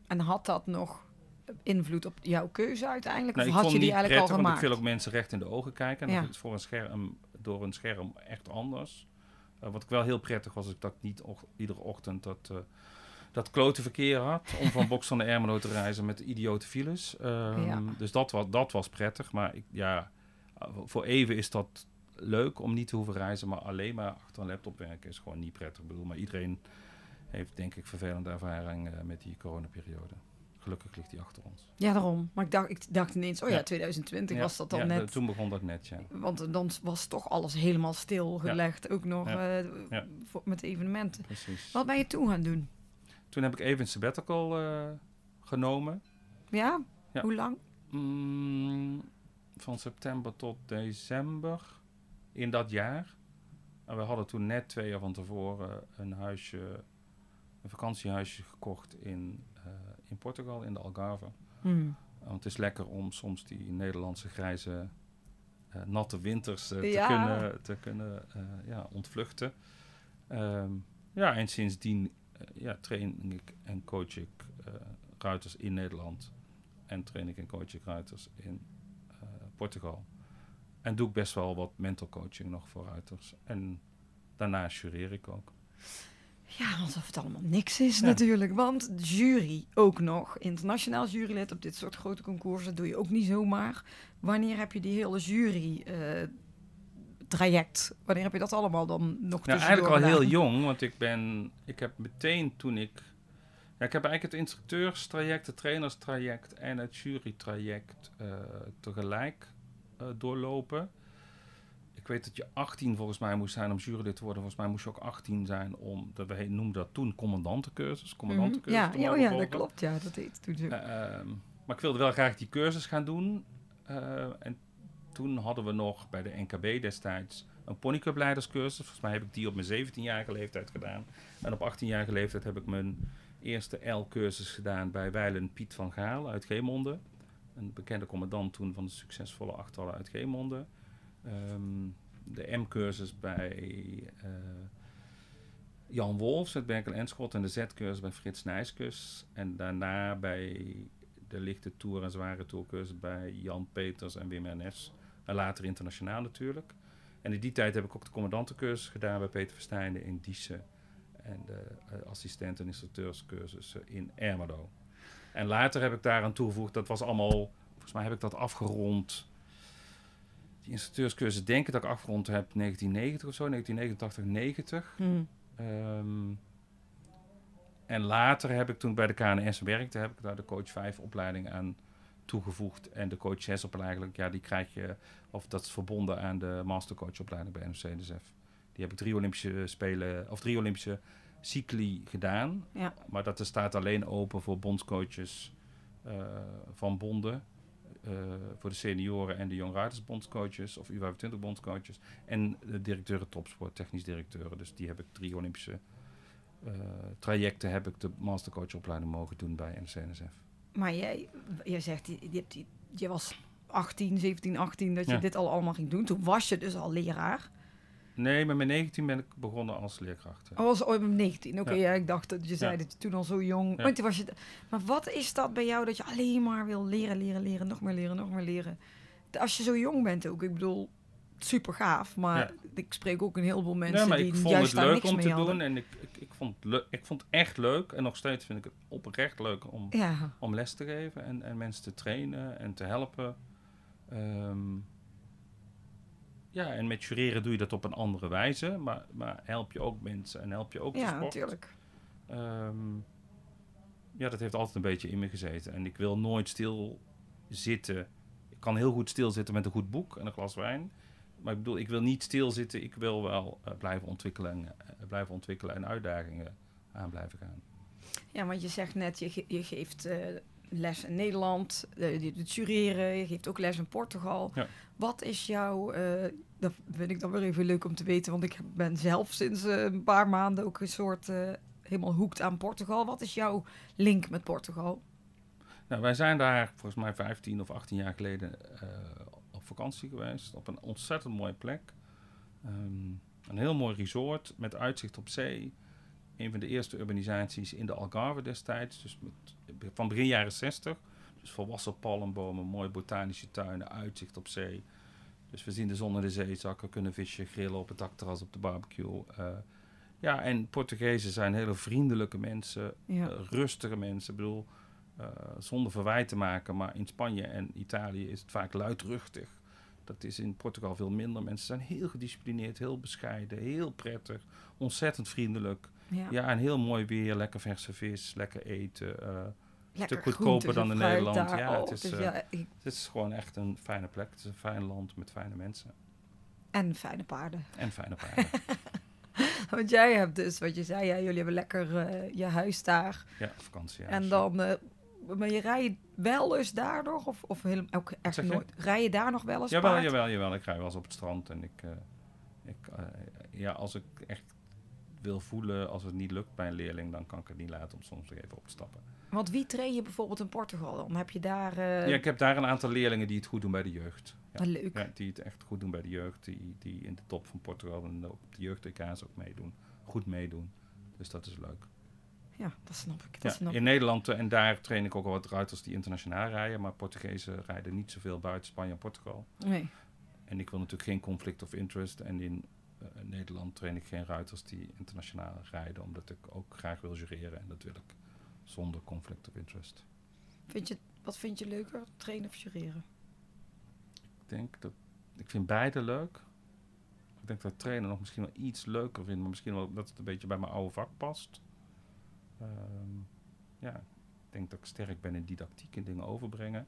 En had dat nog invloed op jouw keuze uiteindelijk? Of ik had je die eigenlijk prettig, al want gemaakt? ik wil ook mensen recht in de ogen kijken. En Ja. dat is voor een scherm, door een scherm echt anders. Eh, wat ik wel heel prettig was, is dat ik niet och- iedere ochtend dat, eh, dat klote verkeer had. Om van Boksel naar Ermelo te reizen met idiote files. Ehm, Ja. Dus dat was, dat was prettig. Maar ik, ja, eh, voor even is dat leuk om niet te hoeven reizen. Maar alleen maar achter een laptop werken is gewoon niet prettig. Ik bedoel, maar iedereen heeft denk ik vervelende ervaring eh, met die coronaperiode. Gelukkig ligt die achter ons. Ja, daarom. Maar ik dacht, ik dacht ineens, oh ja, Ja. 2020 Ja, was dat dan net. toen begon dat net, ja. Want dan was toch alles helemaal stilgelegd. Ook nog eh, voor, met evenementen. Precies. Wat ben je toen gaan doen? Toen heb ik even een sabbatical eh, genomen. Ja? Hoe lang? Mm, van september tot december in dat jaar. En we hadden toen net twee jaar van tevoren een huisje, een vakantiehuisje gekocht in, in Portugal, in de Algarve. Hmm. Want het is lekker om soms die Nederlandse grijze, eh, natte winters eh, Ja. te kunnen, te kunnen eh, ja, ontvluchten. Ehm, ja, en sindsdien eh, ja, train ik en coach ik eh, ruiters in Nederland. En train ik en coach ik ruiters in eh, Portugal. En doe ik best wel wat mental coaching nog voor ruiters. En daarna jureer ik ook. Ja, alsof het allemaal niks is Ja. natuurlijk. Want jury ook nog. Internationaal jurylid op dit soort grote concoursen doe je ook niet zomaar. Wanneer heb je die hele jury eh, traject? Wanneer heb je dat allemaal dan nog Nou, eigenlijk al heel jong, want ik ben, ik heb meteen toen ik, ja, ik heb eigenlijk het instructeurstraject, het trainerstraject en het jurytraject eh, tegelijk eh, doorlopen. Ik weet dat je 18 volgens mij moest zijn om jurylid te worden. Volgens mij moest je ook 18 zijn om, dat we noemden dat toen commandantencursus, Mhm. commandantencursus Ja, oh ja, dat klopt. Ja, dat heet toen. Eh, ehm, maar ik wilde wel graag die cursus gaan doen. Eh, en toen hadden we nog bij de NKB destijds een ponyclubleiderscursus. Volgens mij heb ik die op mijn 17-jarige leeftijd gedaan. En op 18-jarige leeftijd heb ik mijn eerste L-cursus gedaan bij Weilen Piet van Gaal uit Geemonde. Een bekende commandant toen van de succesvolle achtallen uit Geemonde. Ehm, de M-cursus bij eh, Jan Wolfs uit Berkel en Schot en de Z-cursus bij Frits Nijskus. En daarna bij de lichte tour en zware tourcursus bij Jan Peters en Wim Ernest. En later internationaal natuurlijk. En in die tijd heb ik ook de commandantencursus gedaan bij Peter Verstijnen in Diezen. En de eh, assistent- en instructeurscursus in Ermelo. En later heb ik daaraan toegevoegd, dat was allemaal, volgens mij heb ik dat afgerond. Die instructeurscursus denk ik dat ik afgerond heb 1990 of zo, 1989, 90. Hm. Ehm, en later heb ik toen bij de KNS werkte, heb ik daar de coach 5 opleiding aan toegevoegd. En de coach 6 opleiding, ja, die krijg je, of dat is verbonden aan de mastercoach opleiding bij NOC-NSF. Die heb ik drie Olympische Spelen, of drie Olympische cycli gedaan. Ja. Maar dat er staat alleen open voor bondscoaches eh, van bonden. Eh, voor de senioren en de Riders bondscoaches of U25 bondscoaches. En de directeuren topsport, technisch directeuren. Dus die heb ik drie Olympische eh, trajecten heb ik de mastercoachopleiding mogen doen bij NCNSF. Maar jij, jij zegt, je, je, was 18, 17, 18 dat je Ja. dit al allemaal ging doen. Toen was je dus al leraar. Nee, met mijn 19 ben ik begonnen als leerkracht. ja. Oh, was ooit met 19. Oké, Ja. ja. ik dacht dat je zei Ja. dat je toen al zo jong... Toen was je... Maar wat is dat bij jou dat je alleen maar wil leren, leren, leren, nog meer leren, nog meer leren? Als je zo jong bent ook, ik bedoel, super gaaf. Maar ik spreek ook een heleboel mensen maar die ik vond juist het leuk om te hadden. doen en ik, ik, ik, vond het leuk, ik vond het echt leuk en nog steeds vind ik het oprecht leuk om, om les te geven en, en mensen te trainen en te helpen. Ehm, ja, en met jureren doe je dat op een andere wijze, maar, maar help je ook mensen en help je ook de ja sport. natuurlijk. Ehm, ja, dat heeft altijd een beetje in me gezeten. En ik wil nooit stil zitten. Ik kan heel goed stilzitten met een goed boek en een glas wijn. Maar ik bedoel, ik wil niet stilzitten. Ik wil wel eh, blijven, ontwikkelen, en, eh, blijven ontwikkelen en uitdagingen aan blijven gaan. Ja, want je zegt net, je, ge- je geeft eh, les in Nederland, eh, doet jureren, je geeft ook les in Portugal. Ja. Wat is jouw, eh, dat vind ik dan weer even leuk om te weten, want ik ben zelf sinds eh, een paar maanden ook een soort helemaal hoekt aan Portugal. Wat is jouw link met Portugal? Nou, wij zijn daar volgens mij 15 of 18 jaar geleden op vakantie geweest. Op een ontzettend mooie plek. Ehm, een heel mooi resort met uitzicht op zee. Een van de eerste urbanisaties in de Algarve destijds. Dus met, van begin jaren 60. Dus volwassen palmbomen, mooie botanische tuinen, uitzicht op zee. Dus we zien de zon in de zee zakken, kunnen vissen, grillen op het dakterras, op de barbecue. Eh, ja, en Portugezen zijn hele vriendelijke mensen, Ja. eh, rustige mensen. Ik bedoel, eh, zonder verwijt te maken, maar in Spanje en Italië is het vaak luidruchtig. Dat is in Portugal veel minder. Mensen zijn heel gedisciplineerd, heel bescheiden, heel prettig, ontzettend vriendelijk. Ja. Ja, en heel mooi weer, lekker verse vis, lekker eten. eh, lekker stuk goedkoper dan in Nederland. daar. Ja, Oh, het is, dus eh, ja, ik- Het is gewoon echt een fijne plek. Het is een fijn land met fijne mensen. en fijne paarden. En fijne paarden. Want jij hebt dus, wat je zei, ja, jullie hebben lekker eh, je huis daar. ja, vakantie. En dan, eh, maar je rijdt wel eens daar nog? Of, of helemaal, ook echt nooit? Rij je daar nog wel eens Jawel, paard? jawel, jawel. Ik rij wel eens op het strand. En ik, eh, ik eh, ja, als ik echt wil voelen, als het niet lukt bij een leerling, dan kan ik het niet laten om soms even op te stappen. Want wie train je bijvoorbeeld in Portugal? Dan heb je daar... eh, ja, ik heb daar een aantal leerlingen die het goed doen bij de jeugd. Ja. wat leuk. Ja, die het echt goed doen bij de jeugd. Die, die in de top van Portugal en op de jeugd-EK's ook meedoen. Goed meedoen. Dus dat is leuk. Ja, dat snap ik. Dat Ja, snap ik. in Nederland, eh, en daar train ik ook al wat ruiters die internationaal rijden. Maar Portugezen rijden niet zoveel buiten Spanje en Portugal. Nee. En ik wil natuurlijk geen conflict of interest. En in eh, Nederland train ik geen ruiters die internationaal rijden. Omdat ik ook graag wil jureren. En dat wil ik zonder conflict of interest. Vind je, wat vind je leuker, trainen of jureren? Ik denk dat... Ik vind beide leuk. Ik denk dat trainen nog misschien wel iets leuker vind. Maar misschien wel dat het een beetje bij mijn oude vak past. Ehm, ja, ik denk dat ik sterk ben in didactiek en dingen overbrengen.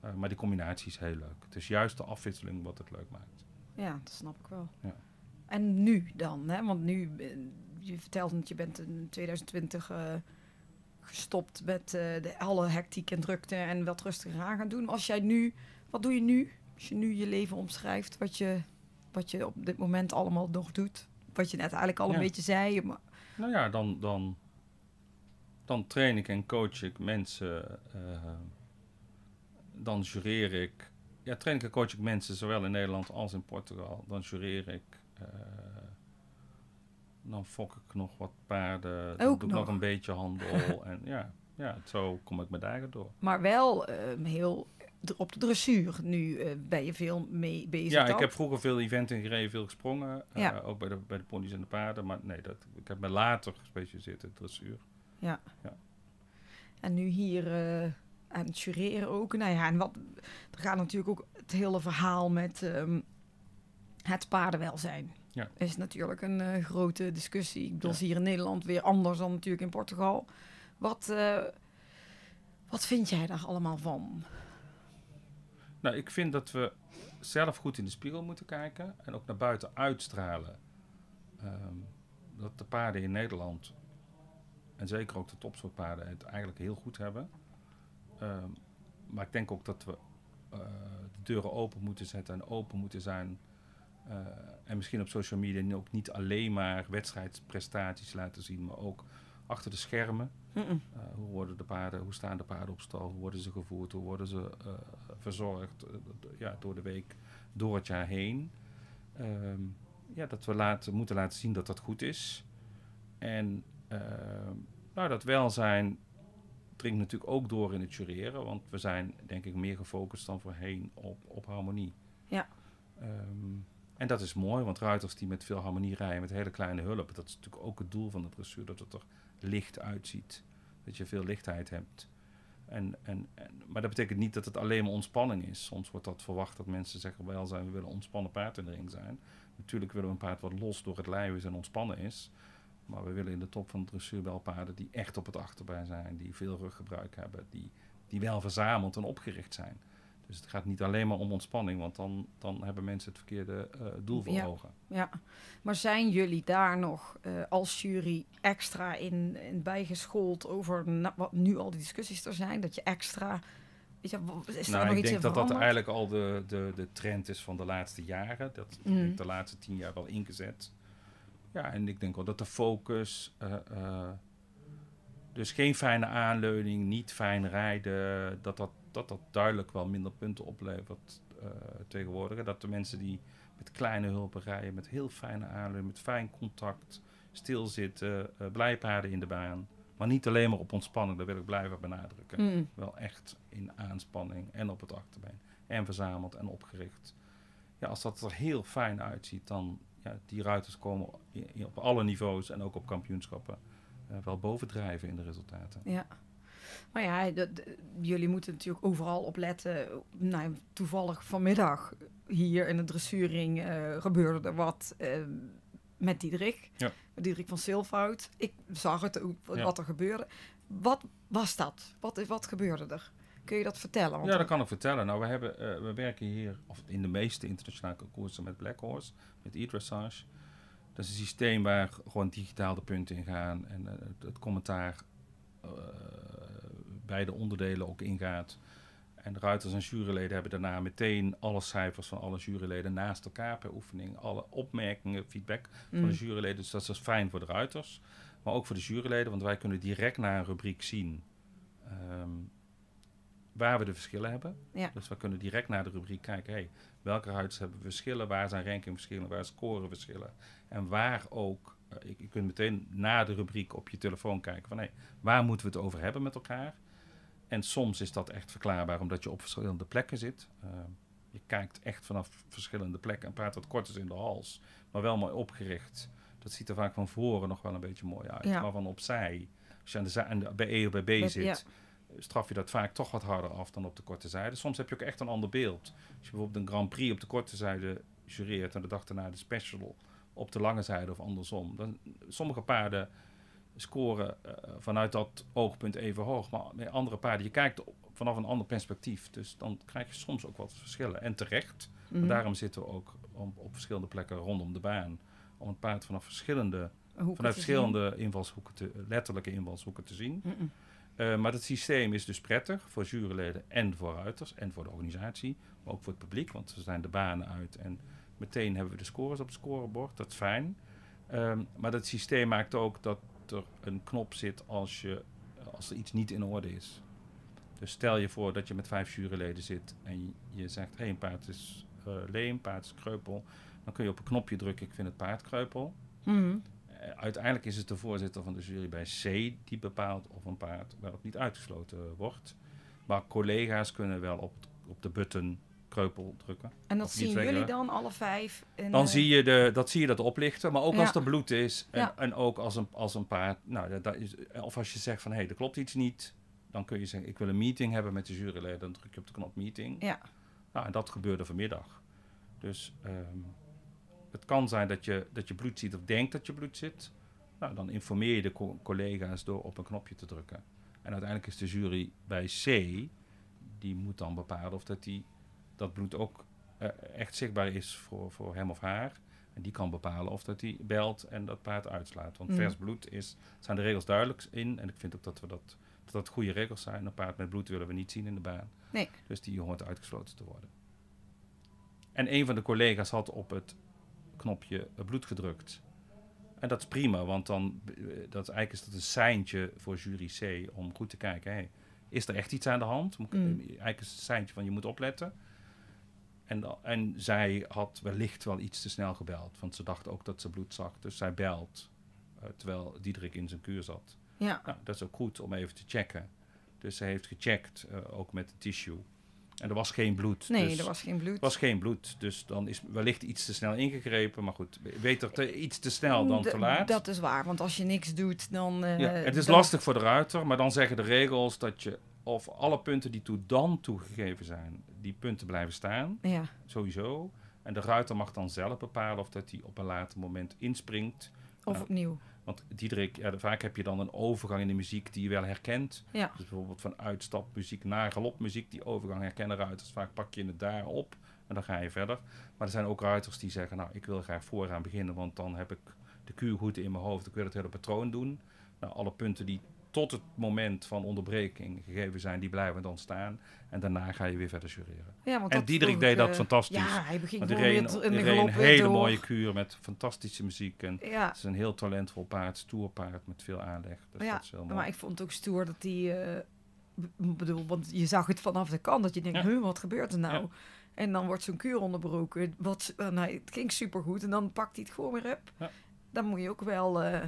Eh, maar die combinatie is heel leuk. Het is juist de afwisseling wat het leuk maakt. Ja, dat snap ik wel. Ja. En nu dan? Hè? Want nu, eh, je vertelt dat je bent in 2020 eh, gestopt met eh, de, alle hectiek en drukte en wat rustiger aan gaan doen. Als jij nu, wat doe je nu? Als je nu je leven omschrijft, wat je, wat je op dit moment allemaal nog doet. Wat je net eigenlijk al een beetje zei. Maar, Nou ja, dan, dan, dan train ik en coach ik mensen. dan jureer ik. Ja, train ik en coach ik mensen zowel in Nederland als in Portugal. Dan jureer ik. Eh, dan fok ik nog wat paarden. Dan Ook doe ik nog nog. een beetje handel. en ja, ja, zo kom ik mijn dagen door. maar wel eh, heel op de dressuur. Nu eh, ben je veel mee bezig. Ja, ik heb vroeger veel eventen gereden, veel gesprongen. eh, Ja. Ook bij de, bij de ponies en de paarden. Maar nee, dat, ik heb me later gespecialiseerd in dressuur. En nu hier eh, aan het jureren ook. Nou ja, en wat, er gaat natuurlijk ook het hele verhaal met ehm, het paardenwelzijn. Ja. Is natuurlijk een eh, grote discussie. Ik bedoel, Ja. hier in Nederland weer anders dan natuurlijk in Portugal. Wat, eh, wat vind jij daar allemaal van? Nou, ik vind dat we zelf goed in de spiegel moeten kijken en ook naar buiten uitstralen. Ehm, dat de paarden in Nederland, en zeker ook de topsoortpaarden, het eigenlijk heel goed hebben. Ehm, maar ik denk ook dat we eh, de deuren open moeten zetten en open moeten zijn. Eh, en misschien op social media ook niet alleen maar wedstrijdsprestaties laten zien, maar ook achter de schermen. Uh, hoe worden de paarden, hoe staan de paarden op stal, hoe worden ze gevoerd, hoe worden ze eh, verzorgd eh, ja, door de week, door het jaar heen. Ehm, ja, dat we laten, moeten laten zien dat dat goed is. En ehm, nou, dat welzijn dringt natuurlijk ook door in het jureren, want we zijn denk ik meer gefocust dan voorheen op, op harmonie. Ja. Ehm, en dat is mooi, want ruiters die met veel harmonie rijden, met hele kleine hulp, dat is natuurlijk ook het doel van de dressuur, dat het er licht uitziet. Dat je veel lichtheid hebt. En, en, en, maar dat betekent niet dat het alleen maar ontspanning is. Soms wordt dat verwacht dat mensen zeggen, wel zijn, we willen ontspannen paard in de ring zijn. Natuurlijk willen we een paard wat los door het lijf is en ontspannen is. Maar we willen in de top van de dressuur wel paarden die echt op het achterbij zijn, die veel ruggebruik hebben, die, die wel verzameld en opgericht zijn. Dus het gaat niet alleen maar om ontspanning, want dan, dan hebben mensen het verkeerde eh, doel voor Ja. ogen. Ja, maar zijn jullie daar nog eh, als jury extra in, in bijgeschoold over na- wat nu al die discussies er zijn? Dat je extra. Weet je, is Nou, nog ik iets denk dat dat eigenlijk al de, de, de trend is van de laatste jaren. Dat Mm. heeft de laatste tien jaar wel ingezet. Ja, en ik denk wel dat de focus. eh, dus geen fijne aanleuning, niet fijn rijden. Dat dat, dat, dat duidelijk wel minder punten oplevert eh, tegenwoordig. En dat de mensen die met kleine hulpen rijden, met heel fijne aanleuning, met fijn contact, stilzitten, eh blijpaarden in de baan. Maar niet alleen maar op ontspanning, dat wil ik blijven benadrukken Mm, wel echt in aanspanning en op het achterbeen. En verzameld en opgericht. Ja, als dat er heel fijn uitziet, dan ja, die ruiters komen op alle niveaus en ook op kampioenschappen eh, wel bovendrijven in de resultaten. ja. Maar ja, dat- jullie moeten natuurlijk overal op letten. Nou, toevallig vanmiddag hier in de dressuring eh, gebeurde er wat eh, met Diederik. Ja. Met Diederik van Silfhout. Ik zag het ook, wat Ja. wat er gebeurde. wat was dat? Wat, wat gebeurde er? Kun je dat vertellen? Want Ja, dat kan ik vertellen. Nou, we, hebben, eh, we werken hier, of in de meeste internationale concoursen met Black Horse, met e-dressage. Dat is een systeem waar gewoon digitaal de punten in gaan en eh, het, het commentaar bij de onderdelen ook ingaat. En de ruiters en juryleden hebben daarna meteen alle cijfers van alle juryleden naast elkaar per oefening. Alle opmerkingen, feedback van Mm. de juryleden. Dus dat is fijn voor de ruiters. Maar ook voor de juryleden, want wij kunnen direct naar een rubriek zien ehm, waar we de verschillen hebben. Ja. Dus we kunnen direct naar de rubriek kijken. Hey, welke ruiters hebben verschillen? Waar zijn rankingverschillen? Waar scoreverschillen? En waar ook, je, je kunt meteen na de rubriek op je telefoon kijken van hey, waar moeten we het over hebben met elkaar? En soms is dat echt verklaarbaar omdat je op verschillende plekken zit. Eh, je kijkt echt vanaf verschillende plekken. Een paard wat kort is in de hals, maar wel mooi opgericht. Dat ziet er vaak van voren nog wel een beetje mooi uit. Ja. Maar van opzij, als je aan de, zij- aan de- bij E of bij B zit, ja. straf je dat vaak toch wat harder af dan op de korte zijde. Soms heb je ook echt een ander beeld. Als je bijvoorbeeld een Grand Prix op de korte zijde jureert en de dag daarna de special op de lange zijde of andersom. Dan, sommige paarden scoren eh, vanuit dat oogpunt even hoog, maar met andere paarden, je kijkt op- vanaf een ander perspectief. Dus dan krijg je soms ook wat verschillen. En terecht. Mhm. Daarom zitten we ook op, op verschillende plekken rondom de baan. Om het paard vanaf verschillende, vanuit verschillende invalshoeken te, letterlijke invalshoeken te zien. Eh, maar het systeem is dus prettig voor juryleden en voor ruiters en voor de organisatie. Maar ook voor het publiek, want ze zijn de banen uit. En meteen hebben we de scores op het scorebord. Dat is fijn. Ehm, maar dat systeem maakt ook dat er een knop zit als, je, als er iets niet in orde is. Dus stel je voor dat je met vijf juryleden zit en je, zegt... hé, een paard is eh leem, een paard is kreupel. Dan kun je op een knopje drukken, ik vind het paard kreupel. Mhm. Eh, uiteindelijk is het de voorzitter van de jury bij C die bepaalt of een paard wel of niet uitgesloten wordt. Maar collega's kunnen wel op, op de button kreupel drukken. En dat zien jullie dan, alle vijf? En, Dan eh, zie je, de, dat zie je dat oplichten, maar ook Ja. als er bloed is. En, Ja. en ook als een, als een paard. Nou, dat, dat is, of als je zegt van hé, hey, er klopt iets niet. Dan kun je zeggen, ik wil een meeting hebben met de juryleden. Dan druk je op de knop meeting. Ja. Nou, en dat gebeurde vanmiddag. Dus ehm, het kan zijn dat je, dat je bloed ziet of denkt dat je bloed zit. Nou, dan informeer je de co- collega's door op een knopje te drukken. En uiteindelijk is de jury bij C, die moet dan bepalen of dat, die, dat bloed ook eh, echt zichtbaar is voor, voor hem of haar. En die kan bepalen of dat hij belt en dat paard uitslaat. Want Mm. vers bloed is, zijn de regels duidelijk in. En ik vind ook dat we dat, dat, dat goede regels zijn. Een paard met bloed willen we niet zien in de baan. Nee. Dus die hoort uitgesloten te worden. En een van de collega's had op het knopje bloed gedrukt. En dat is prima, want dan eh, dat eigenlijk is dat een seintje voor jury C om goed te kijken. Hey, is er echt iets aan de hand? Moet ik- Mm. eh, Eigenlijk is het seintje van je moet opletten. En, zij had wellicht wel iets te snel gebeld, want ze dacht ook dat ze bloed zag. Dus zij belt, eh, terwijl Diederik in zijn kuur zat. Ja. Nou, dat is ook goed om even te checken. Dus ze heeft gecheckt, eh, ook met de tissue. En er was geen bloed. Nee, dus er was geen bloed. er was geen bloed. Dus dan is wellicht iets te snel ingegrepen. Maar goed, beter te, iets te snel dan te laat. Dat is waar, want als je niks doet, dan... eh, ja, het is dan- lastig voor de ruiter, maar dan zeggen de regels dat je... of alle punten die toe dan toegegeven zijn, die punten blijven staan. Ja, Sowieso. En de ruiter mag dan zelf bepalen of dat hij op een later moment inspringt. of Ja. opnieuw. Want Diederik, ja, vaak heb je dan een overgang in de muziek die je wel herkent. Ja. Dus bijvoorbeeld van uitstapmuziek naar galopmuziek. Die overgang herkennen ruiters. Vaak pak je het daar op en dan ga je verder. Maar er zijn ook ruiters die zeggen, nou, ik wil graag vooraan beginnen, want dan heb ik de kuur goed in mijn hoofd. Ik wil het hele patroon doen. Nou, alle punten die tot het moment van onderbreking gegeven zijn, die blijven dan staan. En daarna ga je weer verder jureren. Ja, want En Diederik deed dat eh, fantastisch. Ja, hij begint weer een, in de hele door. mooie kuur met fantastische muziek. En Ja, het is een heel talentvol paard, stoer paard met veel aanleg. Dus Ja, dat is heel mooi. maar ik vond het ook stoer dat die... eh, b- bedoel, want je zag het vanaf de kant dat je denkt, Ja. huh, wat gebeurt er nou? En dan wordt zo'n kuur onderbroken. Wat, eh, nou, het ging supergoed en dan pakt hij het gewoon weer op. Ja. Dan moet je ook wel... eh,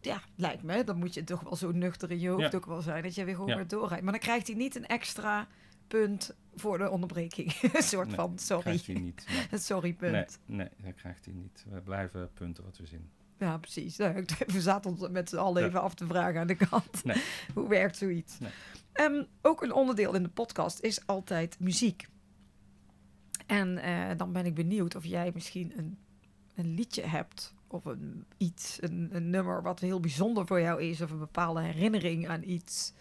ja, lijkt me. Dan moet je toch wel zo nuchter in je hoofd Ja. ook wel zijn. Dat je weer gewoon weer doorrijdt. Maar dan krijgt hij niet een extra punt voor de onderbreking. een soort Nee, van, sorry. krijgt hij niet. Nee. Sorry punt. Nee, nee, dat krijgt hij niet. We blijven punten wat we zien. Ja, precies. Nou, We zaten ons met z'n allen even af te vragen aan de kant. Nee. Hoe werkt zoiets? Nee. Ehm, ook een onderdeel in de podcast is altijd muziek. En eh, dan ben ik benieuwd of jij misschien een, een liedje hebt Of een iets, een, een nummer wat heel bijzonder voor jou is. Of een bepaalde herinnering aan iets.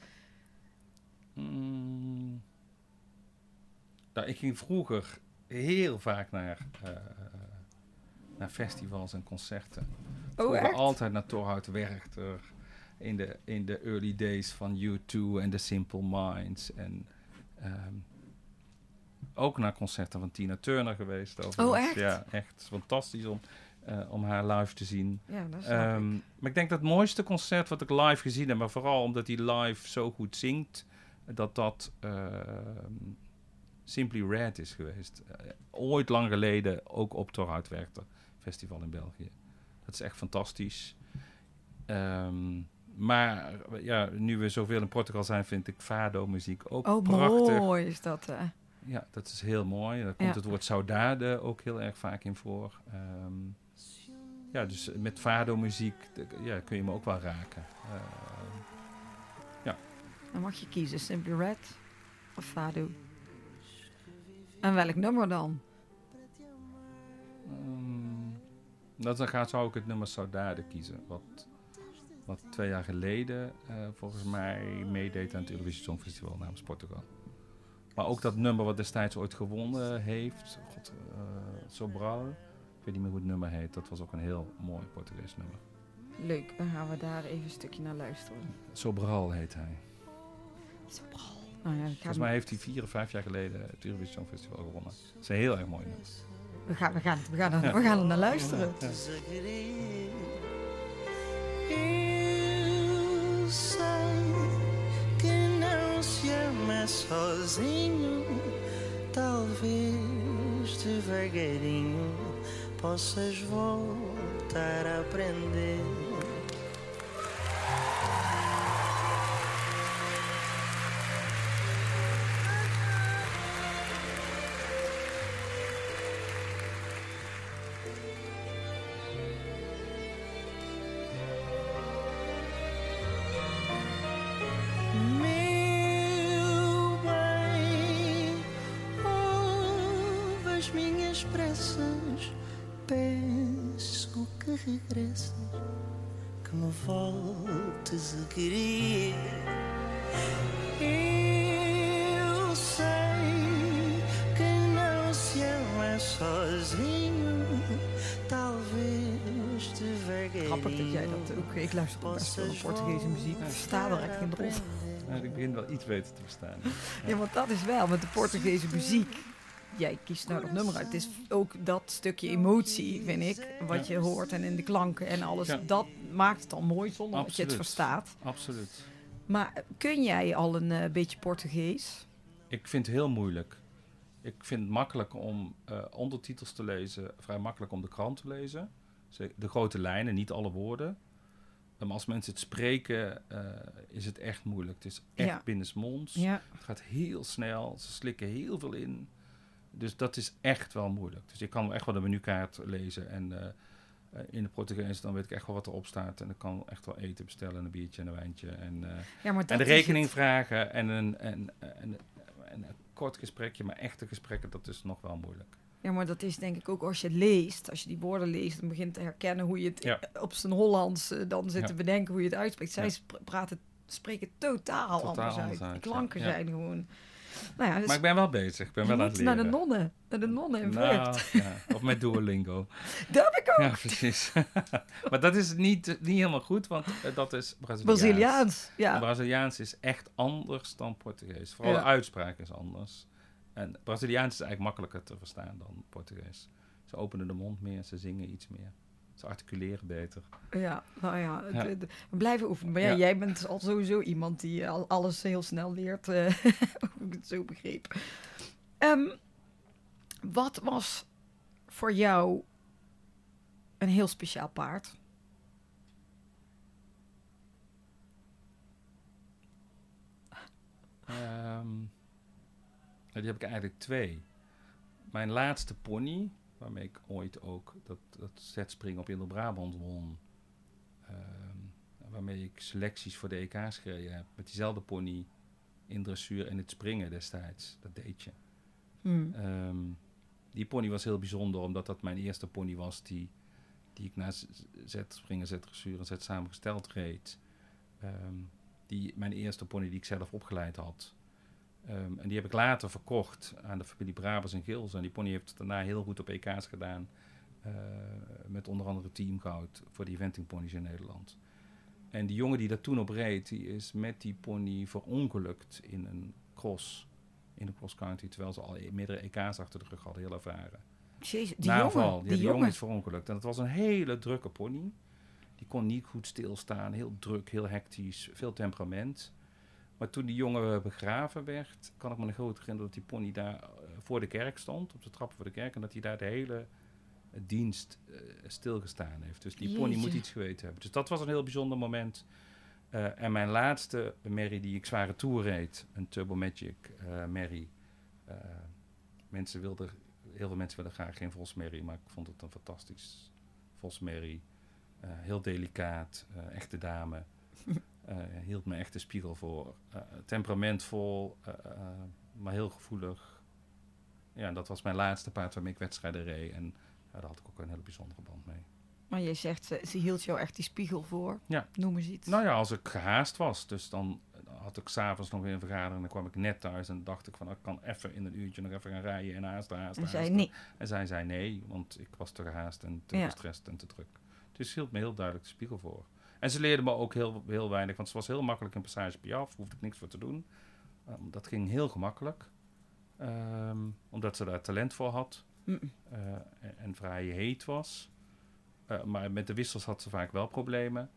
Mm. Nou, ik ging vroeger heel vaak naar, eh, naar festivals en concerten. Oh, echt? altijd naar Torhout Werchter. In de, in de early days van U2 en The Simple Minds. En ehm, ook naar concerten van Tina Turner geweest. overigens. Oh, echt? Ja, echt fantastisch om, eh, om haar live te zien. Ja, dat snap Ehm, ik. maar ik denk dat het mooiste concert wat ik live gezien heb, maar vooral omdat hij live zo goed zingt, dat dat ehm, Simply Red is geweest. Eh, ooit lang geleden ook op Torhout Werchter Festival in België. Dat is echt fantastisch. Ehm, maar ja, nu we zoveel in Portugal zijn, vind ik fado-muziek ook Oh, prachtig. mooi is dat. Ja, dat is heel mooi. Daar komt Ja. het woord saudade ook heel erg vaak in voor. Ja, dus met fado-muziek ja, kun je me ook wel raken. Ehm, Dan mag je kiezen, Simply Red of Fado. En welk nummer dan? ehm, dat dan gaat, zou ik het nummer Saudade kiezen. Wat, wat twee jaar geleden eh, volgens mij meedeed aan het Eurovisie Songfestival namens Portugal. Maar ook dat nummer wat destijds ooit gewonnen heeft, God, eh, Sobral. Ik weet niet meer hoe het nummer heet. Dat was ook een heel mooi Portugees nummer. Leuk, dan gaan we daar even een stukje naar luisteren. Sobral heet hij. Nou ja, Volgens mij heeft hij vier of vez jaar geleden het Eurovisie Songfestival gewonnen. Dat is een heel erg mooi nummer. we, gaan, we, gaan, we, gaan er, we gaan er naar luisteren. segredo. Eu sei que não se ama sozinho. Talvez devagarinho possas voltar a aprender. Peço que me voltes a querer. Eu sei que não se ama sozinho. Talvez devagarinho. Grappig dat jij dat ook... Ik luister ook best veel naar Portugese muziek. Ik sta er echt in de rond. Ja, ik begin wel iets beter te verstaan. Ja, want dat is wel met de Portugese muziek. Jij kiest nou dat nummer uit. Het is ook dat stukje emotie, vind ik, wat je hoort en in de klanken en alles. Ja. Dat maakt het al mooi zonder dat je het verstaat. Absoluut. Maar kun jij al een eh, beetje Portugees? Ik vind het heel moeilijk. Ik vind het makkelijk om eh, ondertitels te lezen, vrij makkelijk om de krant te lezen. Ze- De grote lijnen, niet alle woorden. Maar als mensen het spreken, eh, is het echt moeilijk. Het is echt Ja. binnensmonds. Ja. Het gaat heel snel. Ze slikken heel veel in. Dus dat is echt wel moeilijk. Dus ik kan echt wel de menukaart lezen. En eh, eh, in de Portugees, dan weet ik echt wel wat erop staat. En ik kan echt wel eten bestellen, een biertje en een wijntje. En, eh, ja en de rekening vragen en een, en, en, en een kort gesprekje, maar echte gesprekken, dat is nog wel moeilijk. Ja, maar dat is denk ik ook als je het leest. Als je die woorden leest en begint te herkennen hoe je het Ja. op zijn Hollands dan zit Ja. te bedenken hoe je het uitspreekt. Zij praten, spreken totaal, Totaal anders anders uit. uit, klanken zijn gewoon... Nou ja, dus Maar ik ben wel bezig, ik ben wel aan het naar leren. de nonnen. Naar de nonnen in Nou, ja, of met Duolingo. Dat heb ik ook. Ja, precies. maar dat is niet, niet helemaal goed, want eh, dat is Braziliaans. Braziliaans. Ja. Braziliaans is echt anders dan Portugees. Vooral de uitspraak is anders. En Braziliaans is eigenlijk makkelijker te verstaan dan Portugees. Ze openen de mond meer, ze zingen iets meer. Articuleren beter. ja, nou ja, Ja. we blijven oefenen. Maar ja, jij bent al sowieso iemand die al alles heel snel leert. eh, hoe ik het zo begreep. Ehm, wat was voor jou een heel speciaal paard? Ehm, die heb ik eigenlijk twee. Mijn laatste pony, waarmee ik ooit ook dat, dat zetspringen op Indel-Brabant won. ehm, waarmee ik selecties voor de EK's gereden heb. Met diezelfde pony in dressuur en het springen destijds. Dat deed je. Hmm. Ehm, die pony was heel bijzonder, omdat dat mijn eerste pony was die die ik na springen, zet dressuur en zet samengesteld reed. Ehm, die, mijn eerste pony die ik zelf opgeleid had. Ehm, en die heb ik later verkocht aan de familie Brabers en Gils. En die pony heeft daarna heel goed op EK's gedaan. eh, met onder andere teamgoud voor de eventing ponies in Nederland. En die jongen die dat toen op reed, die is met die pony verongelukt in een cross. In de cross country, terwijl ze al e- meerdere EK's achter de rug hadden, heel ervaren. Jezus, die jongen. val. Ja, die die jongen jongen. is verongelukt. En het was een hele drukke pony. Die kon niet goed stilstaan. Heel druk, heel hectisch, veel temperament. Maar toen die jongen begraven werd, kan ik me nog goed herinneren dat die pony daar eh, voor de kerk stond, op de trappen voor de kerk, en dat hij daar de hele eh, dienst eh, stilgestaan heeft. Dus die pony moet iets geweten hebben. Dus dat was een heel bijzonder moment. En mijn laatste Merrie die ik zware tour reed, een Turbo Magic eh Merrie. mensen wilden, heel veel mensen willen graag geen Vosmerrie, maar ik vond het een fantastisch Vosmerrie. Eh, heel delicaat, echte dame. Eh, hield me echt de spiegel voor. Eh, temperamentvol, eh, maar heel gevoelig. Ja, dat was mijn laatste paard waarmee ik wedstrijden reed. En daar had ik ook een hele bijzondere band mee. Maar je zegt, ze, ze hield jou echt die spiegel voor. Ja. Noem eens iets. Nou ja, als ik gehaast was, dus dan had ik s'avonds nog weer een vergadering. En dan kwam ik net thuis en dacht ik van, ik kan even in een uurtje nog even gaan rijden en haasten, haasten, en zei haasten. nee. En zij zei nee, want ik was te gehaast en te Ja. gestrest en te druk. Dus ze hield me heel duidelijk de spiegel voor. En ze leerde me ook heel, heel weinig, want ze was heel makkelijk in passage piaf, hoefde ik niks voor te doen. Um, dat ging heel gemakkelijk, Ehm, omdat ze daar talent voor had Mm. eh, en, en vrij heet was. Eh, maar met de wissels had ze vaak wel problemen.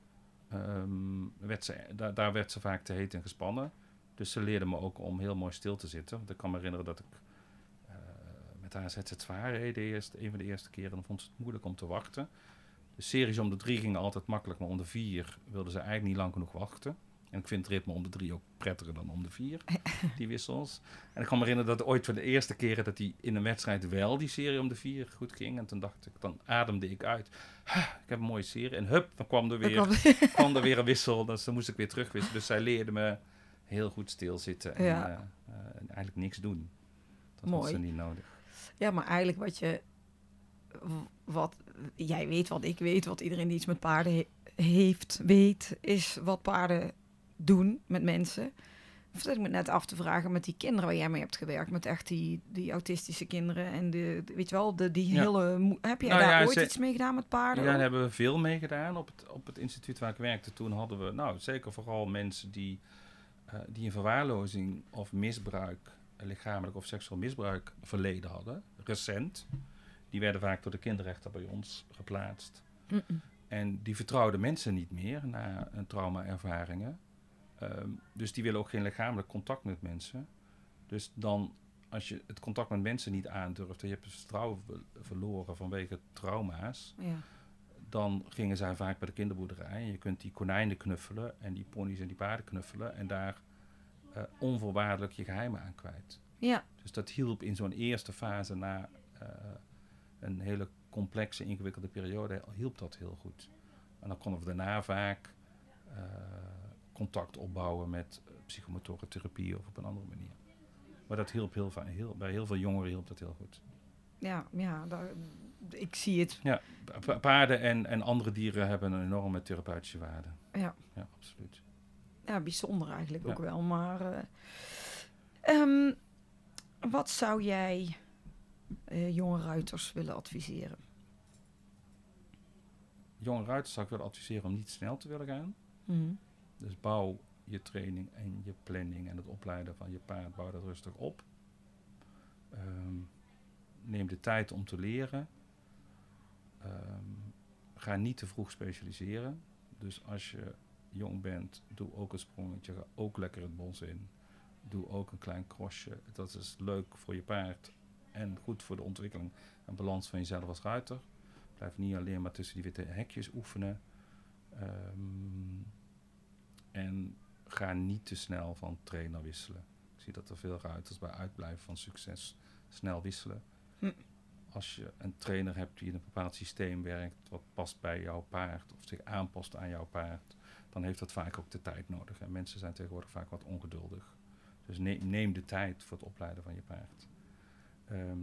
Ehm, werd ze, daar, daar werd ze vaak te heet en gespannen. Dus ze leerde me ook om heel mooi stil te zitten. Want ik kan me herinneren dat ik eh, met haar reed, de eerste, een van de eerste keren. Vond ze het moeilijk om te wachten. De series om de drie gingen altijd makkelijk, maar om de vier wilde ze eigenlijk niet lang genoeg wachten. En ik vind het ritme om de drie ook prettiger dan om de vier, die wissels. En ik kan me herinneren dat ooit voor de eerste keren dat hij in een wedstrijd wel die serie om de vier goed ging. En toen dacht ik, dan ademde ik uit. "Ha, Ik heb een mooie serie. En hup, dan kwam er weer, kwam- er weer een wissel. Dus dan moest ik weer terugwisselen. Dus zij leerde me heel goed stilzitten en Ja. eh, eh, en eigenlijk niks doen. Dat had Mooi. ze niet nodig. Ja, maar eigenlijk wat je... Wat jij weet, wat ik weet, wat iedereen die iets met paarden he- heeft, weet, is wat paarden doen met mensen. Of dat ik me net af te vragen met die kinderen waar jij mee hebt gewerkt. Met echt die, die autistische kinderen. En de, de- weet je wel, de, die Ja. hele... Heb jij Nou daar ja, ooit ze- iets mee gedaan met paarden? Ja, daar hebben we veel mee gedaan. Op het, op het instituut waar ik werkte toen hadden we, nou zeker vooral mensen die, eh, die een verwaarlozing of misbruik, eh, lichamelijk of seksueel misbruik verleden hadden, recent. Die werden vaak door de kinderrechter bij ons geplaatst. En die vertrouwden mensen niet meer na een trauma-ervaringen. Ehm, dus die willen ook geen lichamelijk contact met mensen. Dus dan, als je het contact met mensen niet aandurft en je hebt het vertrouwen ver- verloren vanwege trauma's, Ja. dan gingen zij vaak bij de kinderboerderij. En je kunt die konijnen knuffelen en die ponies en die paarden knuffelen en daar eh, onvoorwaardelijk je geheimen aan kwijt. ja, Dus dat hielp in zo'n eerste fase na eh, een hele complexe, ingewikkelde periode, hielp dat heel goed. En dan konden we daarna vaak eh, contact opbouwen met eh, psychomotoren therapie of op een andere manier. Maar dat hielp heel, heel bij heel veel jongeren hielp dat heel goed. ja, ja daar, ik zie het. Ja, pa- pa- paarden en, en andere dieren hebben een enorme therapeutische waarde. Ja. Ja, absoluut. Ja, bijzonder eigenlijk Ja. ook wel. Maar eh, ehm, wat zou jij eh, jonge ruiters willen adviseren? Jonge ruiters zou ik willen adviseren om niet snel te willen gaan. Mhm. Dus bouw je training en je planning en het opleiden van je paard, bouw dat rustig op. Ehm, neem de tijd om te leren. Ehm, ga niet te vroeg specialiseren. Dus als je jong bent, doe ook een sprongetje, ga ook lekker het bos in. Doe ook een klein crossje. Dat is leuk voor je paard en goed voor de ontwikkeling en balans van jezelf als ruiter. Blijf niet alleen maar tussen die witte hekjes oefenen. Ehm, en ga niet te snel van trainer wisselen. Ik zie dat er veel ruiters bij uitblijven van succes snel wisselen. Hm. Als je een trainer hebt die in een bepaald systeem werkt, wat past bij jouw paard of zich aanpast aan jouw paard, dan heeft dat vaak ook de tijd nodig. En mensen zijn tegenwoordig vaak wat ongeduldig. Dus neem, neem de tijd voor het opleiden van je paard. Ehm,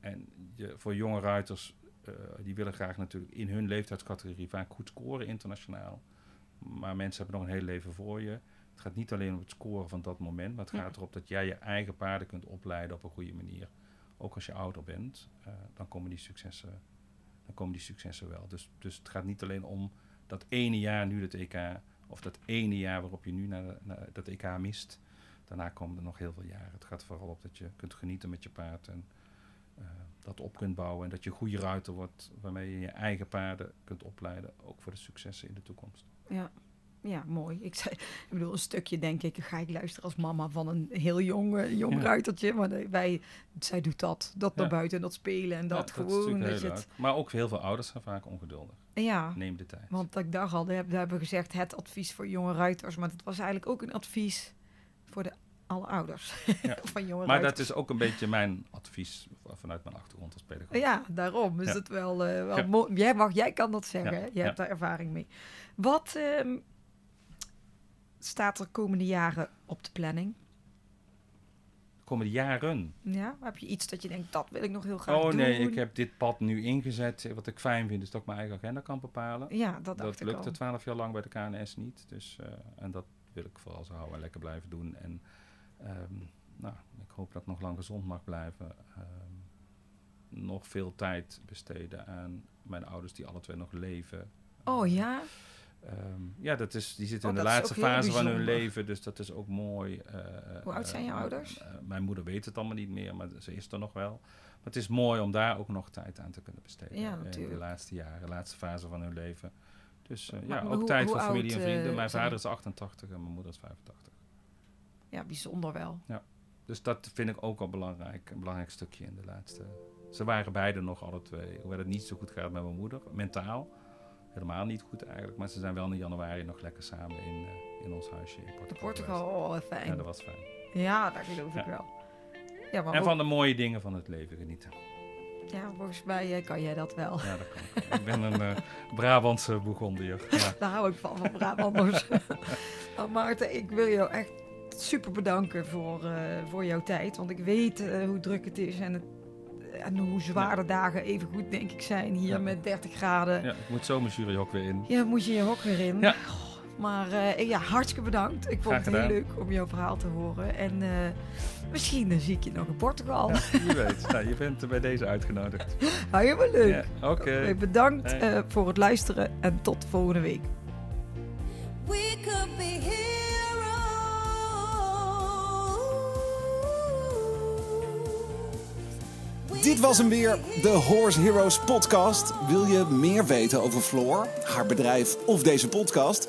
en je, voor jonge ruiters eh, die willen graag natuurlijk in hun leeftijdscategorie vaak goed scoren internationaal. Maar mensen hebben nog een heel leven voor je. Het gaat niet alleen om het scoren van dat moment, maar het Ja. gaat erop dat jij je eigen paarden kunt opleiden op een goede manier. Ook als je ouder bent, eh, dan, komen die successen, dan komen die successen wel. Dus, dus het gaat niet alleen om dat ene jaar nu het EK, of dat ene jaar waarop je nu naar dat EK mist. Daarna komen er nog heel veel jaren. Het gaat vooral op dat je kunt genieten met je paard en eh, dat op kunt bouwen. En dat je een goede ruiter wordt waarmee je je eigen paarden kunt opleiden. Ook voor de successen in de toekomst. Ja. Ja, mooi. Ik, zei, ik bedoel, een stukje denk ik, ga ik luisteren als mama van een heel jong, eh, jong Ja. ruitertje. Maar wij, zij doet dat. Dat naar buiten, dat spelen en dat Ja, gewoon. dat je het. Maar ook heel veel ouders zijn vaak ongeduldig. ja, Neem de tijd. want ik dacht al, daar hebben we gezegd het advies voor jonge ruiters. Maar het was eigenlijk ook een advies voor de, alle ouders Ja. van jonge Maar dat is ook een beetje mijn advies vanuit mijn achtergrond als pedagoog. Ja, daarom is Ja. het wel, eh, wel Ja. mooi. Jij, mag, jij kan dat zeggen, hè? je hebt daar ervaring mee. Wat ehm, staat er komende jaren op de planning? De komende jaren. Ja, heb je iets dat je denkt, dat wil ik nog heel graag Oh doen? nee, ik heb dit pad nu ingezet. Wat ik fijn vind is dat ik mijn eigen agenda kan bepalen. Ja, dat dacht dat lukte al. twaalf jaar lang bij de KNS niet. Dus, eh, en dat wil ik vooral zo houden en lekker blijven doen. En ehm, nou, ik hoop dat ik nog lang gezond mag blijven. Ehm, nog veel tijd besteden aan mijn ouders die alle twee nog leven. Oh ja? Ehm, ja, dat is, die zitten Oh, in de laatste fase van hun leven, dus dat is ook mooi. Eh, Hoe oud zijn je eh, ouders? eh, mijn moeder weet het allemaal niet meer, maar ze is er nog wel. Maar het is mooi om daar ook nog tijd aan te kunnen besteden. Ja, eh, In natuurlijk. de laatste jaren, de laatste fase van hun leven. Dus eh, ja, ook hoe- tijd voor familie oud, en vrienden. eh, mijn zijn- vader is 88 en mijn moeder is 85. Ja, bijzonder wel. Dus dat vind ik ook al belangrijk, een belangrijk stukje in de laatste. Ze waren beide nog alle twee, hoewel het niet zo goed gaat met mijn moeder, mentaal. Helemaal niet goed eigenlijk, maar ze zijn wel in januari nog lekker samen in, eh, in ons huisje in Portugal. Portugal, oh, fijn. Ja, dat was fijn. Ja, dat geloof ik Ja. wel. Ja, maar En ook- van de mooie dingen van het leven genieten. Ja, volgens mij eh, kan jij dat wel. Ja, dat kan ik. ik ben een eh, Brabantse Bourgondier. Ja. Daar hou ik van, van Brabanders. oh, Maarten, ik wil jou echt super bedanken voor, eh, voor jouw tijd. Want ik weet hoe druk het is en, het, en hoe zwaar de dagen even goed, denk ik, zijn hier Ja. met 30 graden. ja, ik moet zo mijn jury ook weer in. Ja, moet je je hok weer in. Ja. Maar eh, ja, hartstikke bedankt. Ik vond het heel leuk om jouw verhaal te horen. En eh, misschien eh, zie ik je nog in Portugal. Ja, wie weet. Nou, je bent er bij deze uitgenodigd. Helemaal leuk. Ja, Oké. Bedankt Hey. eh, voor het luisteren en tot volgende week. We could be heroes. Dit was hem weer, de Horse Heroes podcast. Wil je meer weten over Floor, haar bedrijf of deze podcast?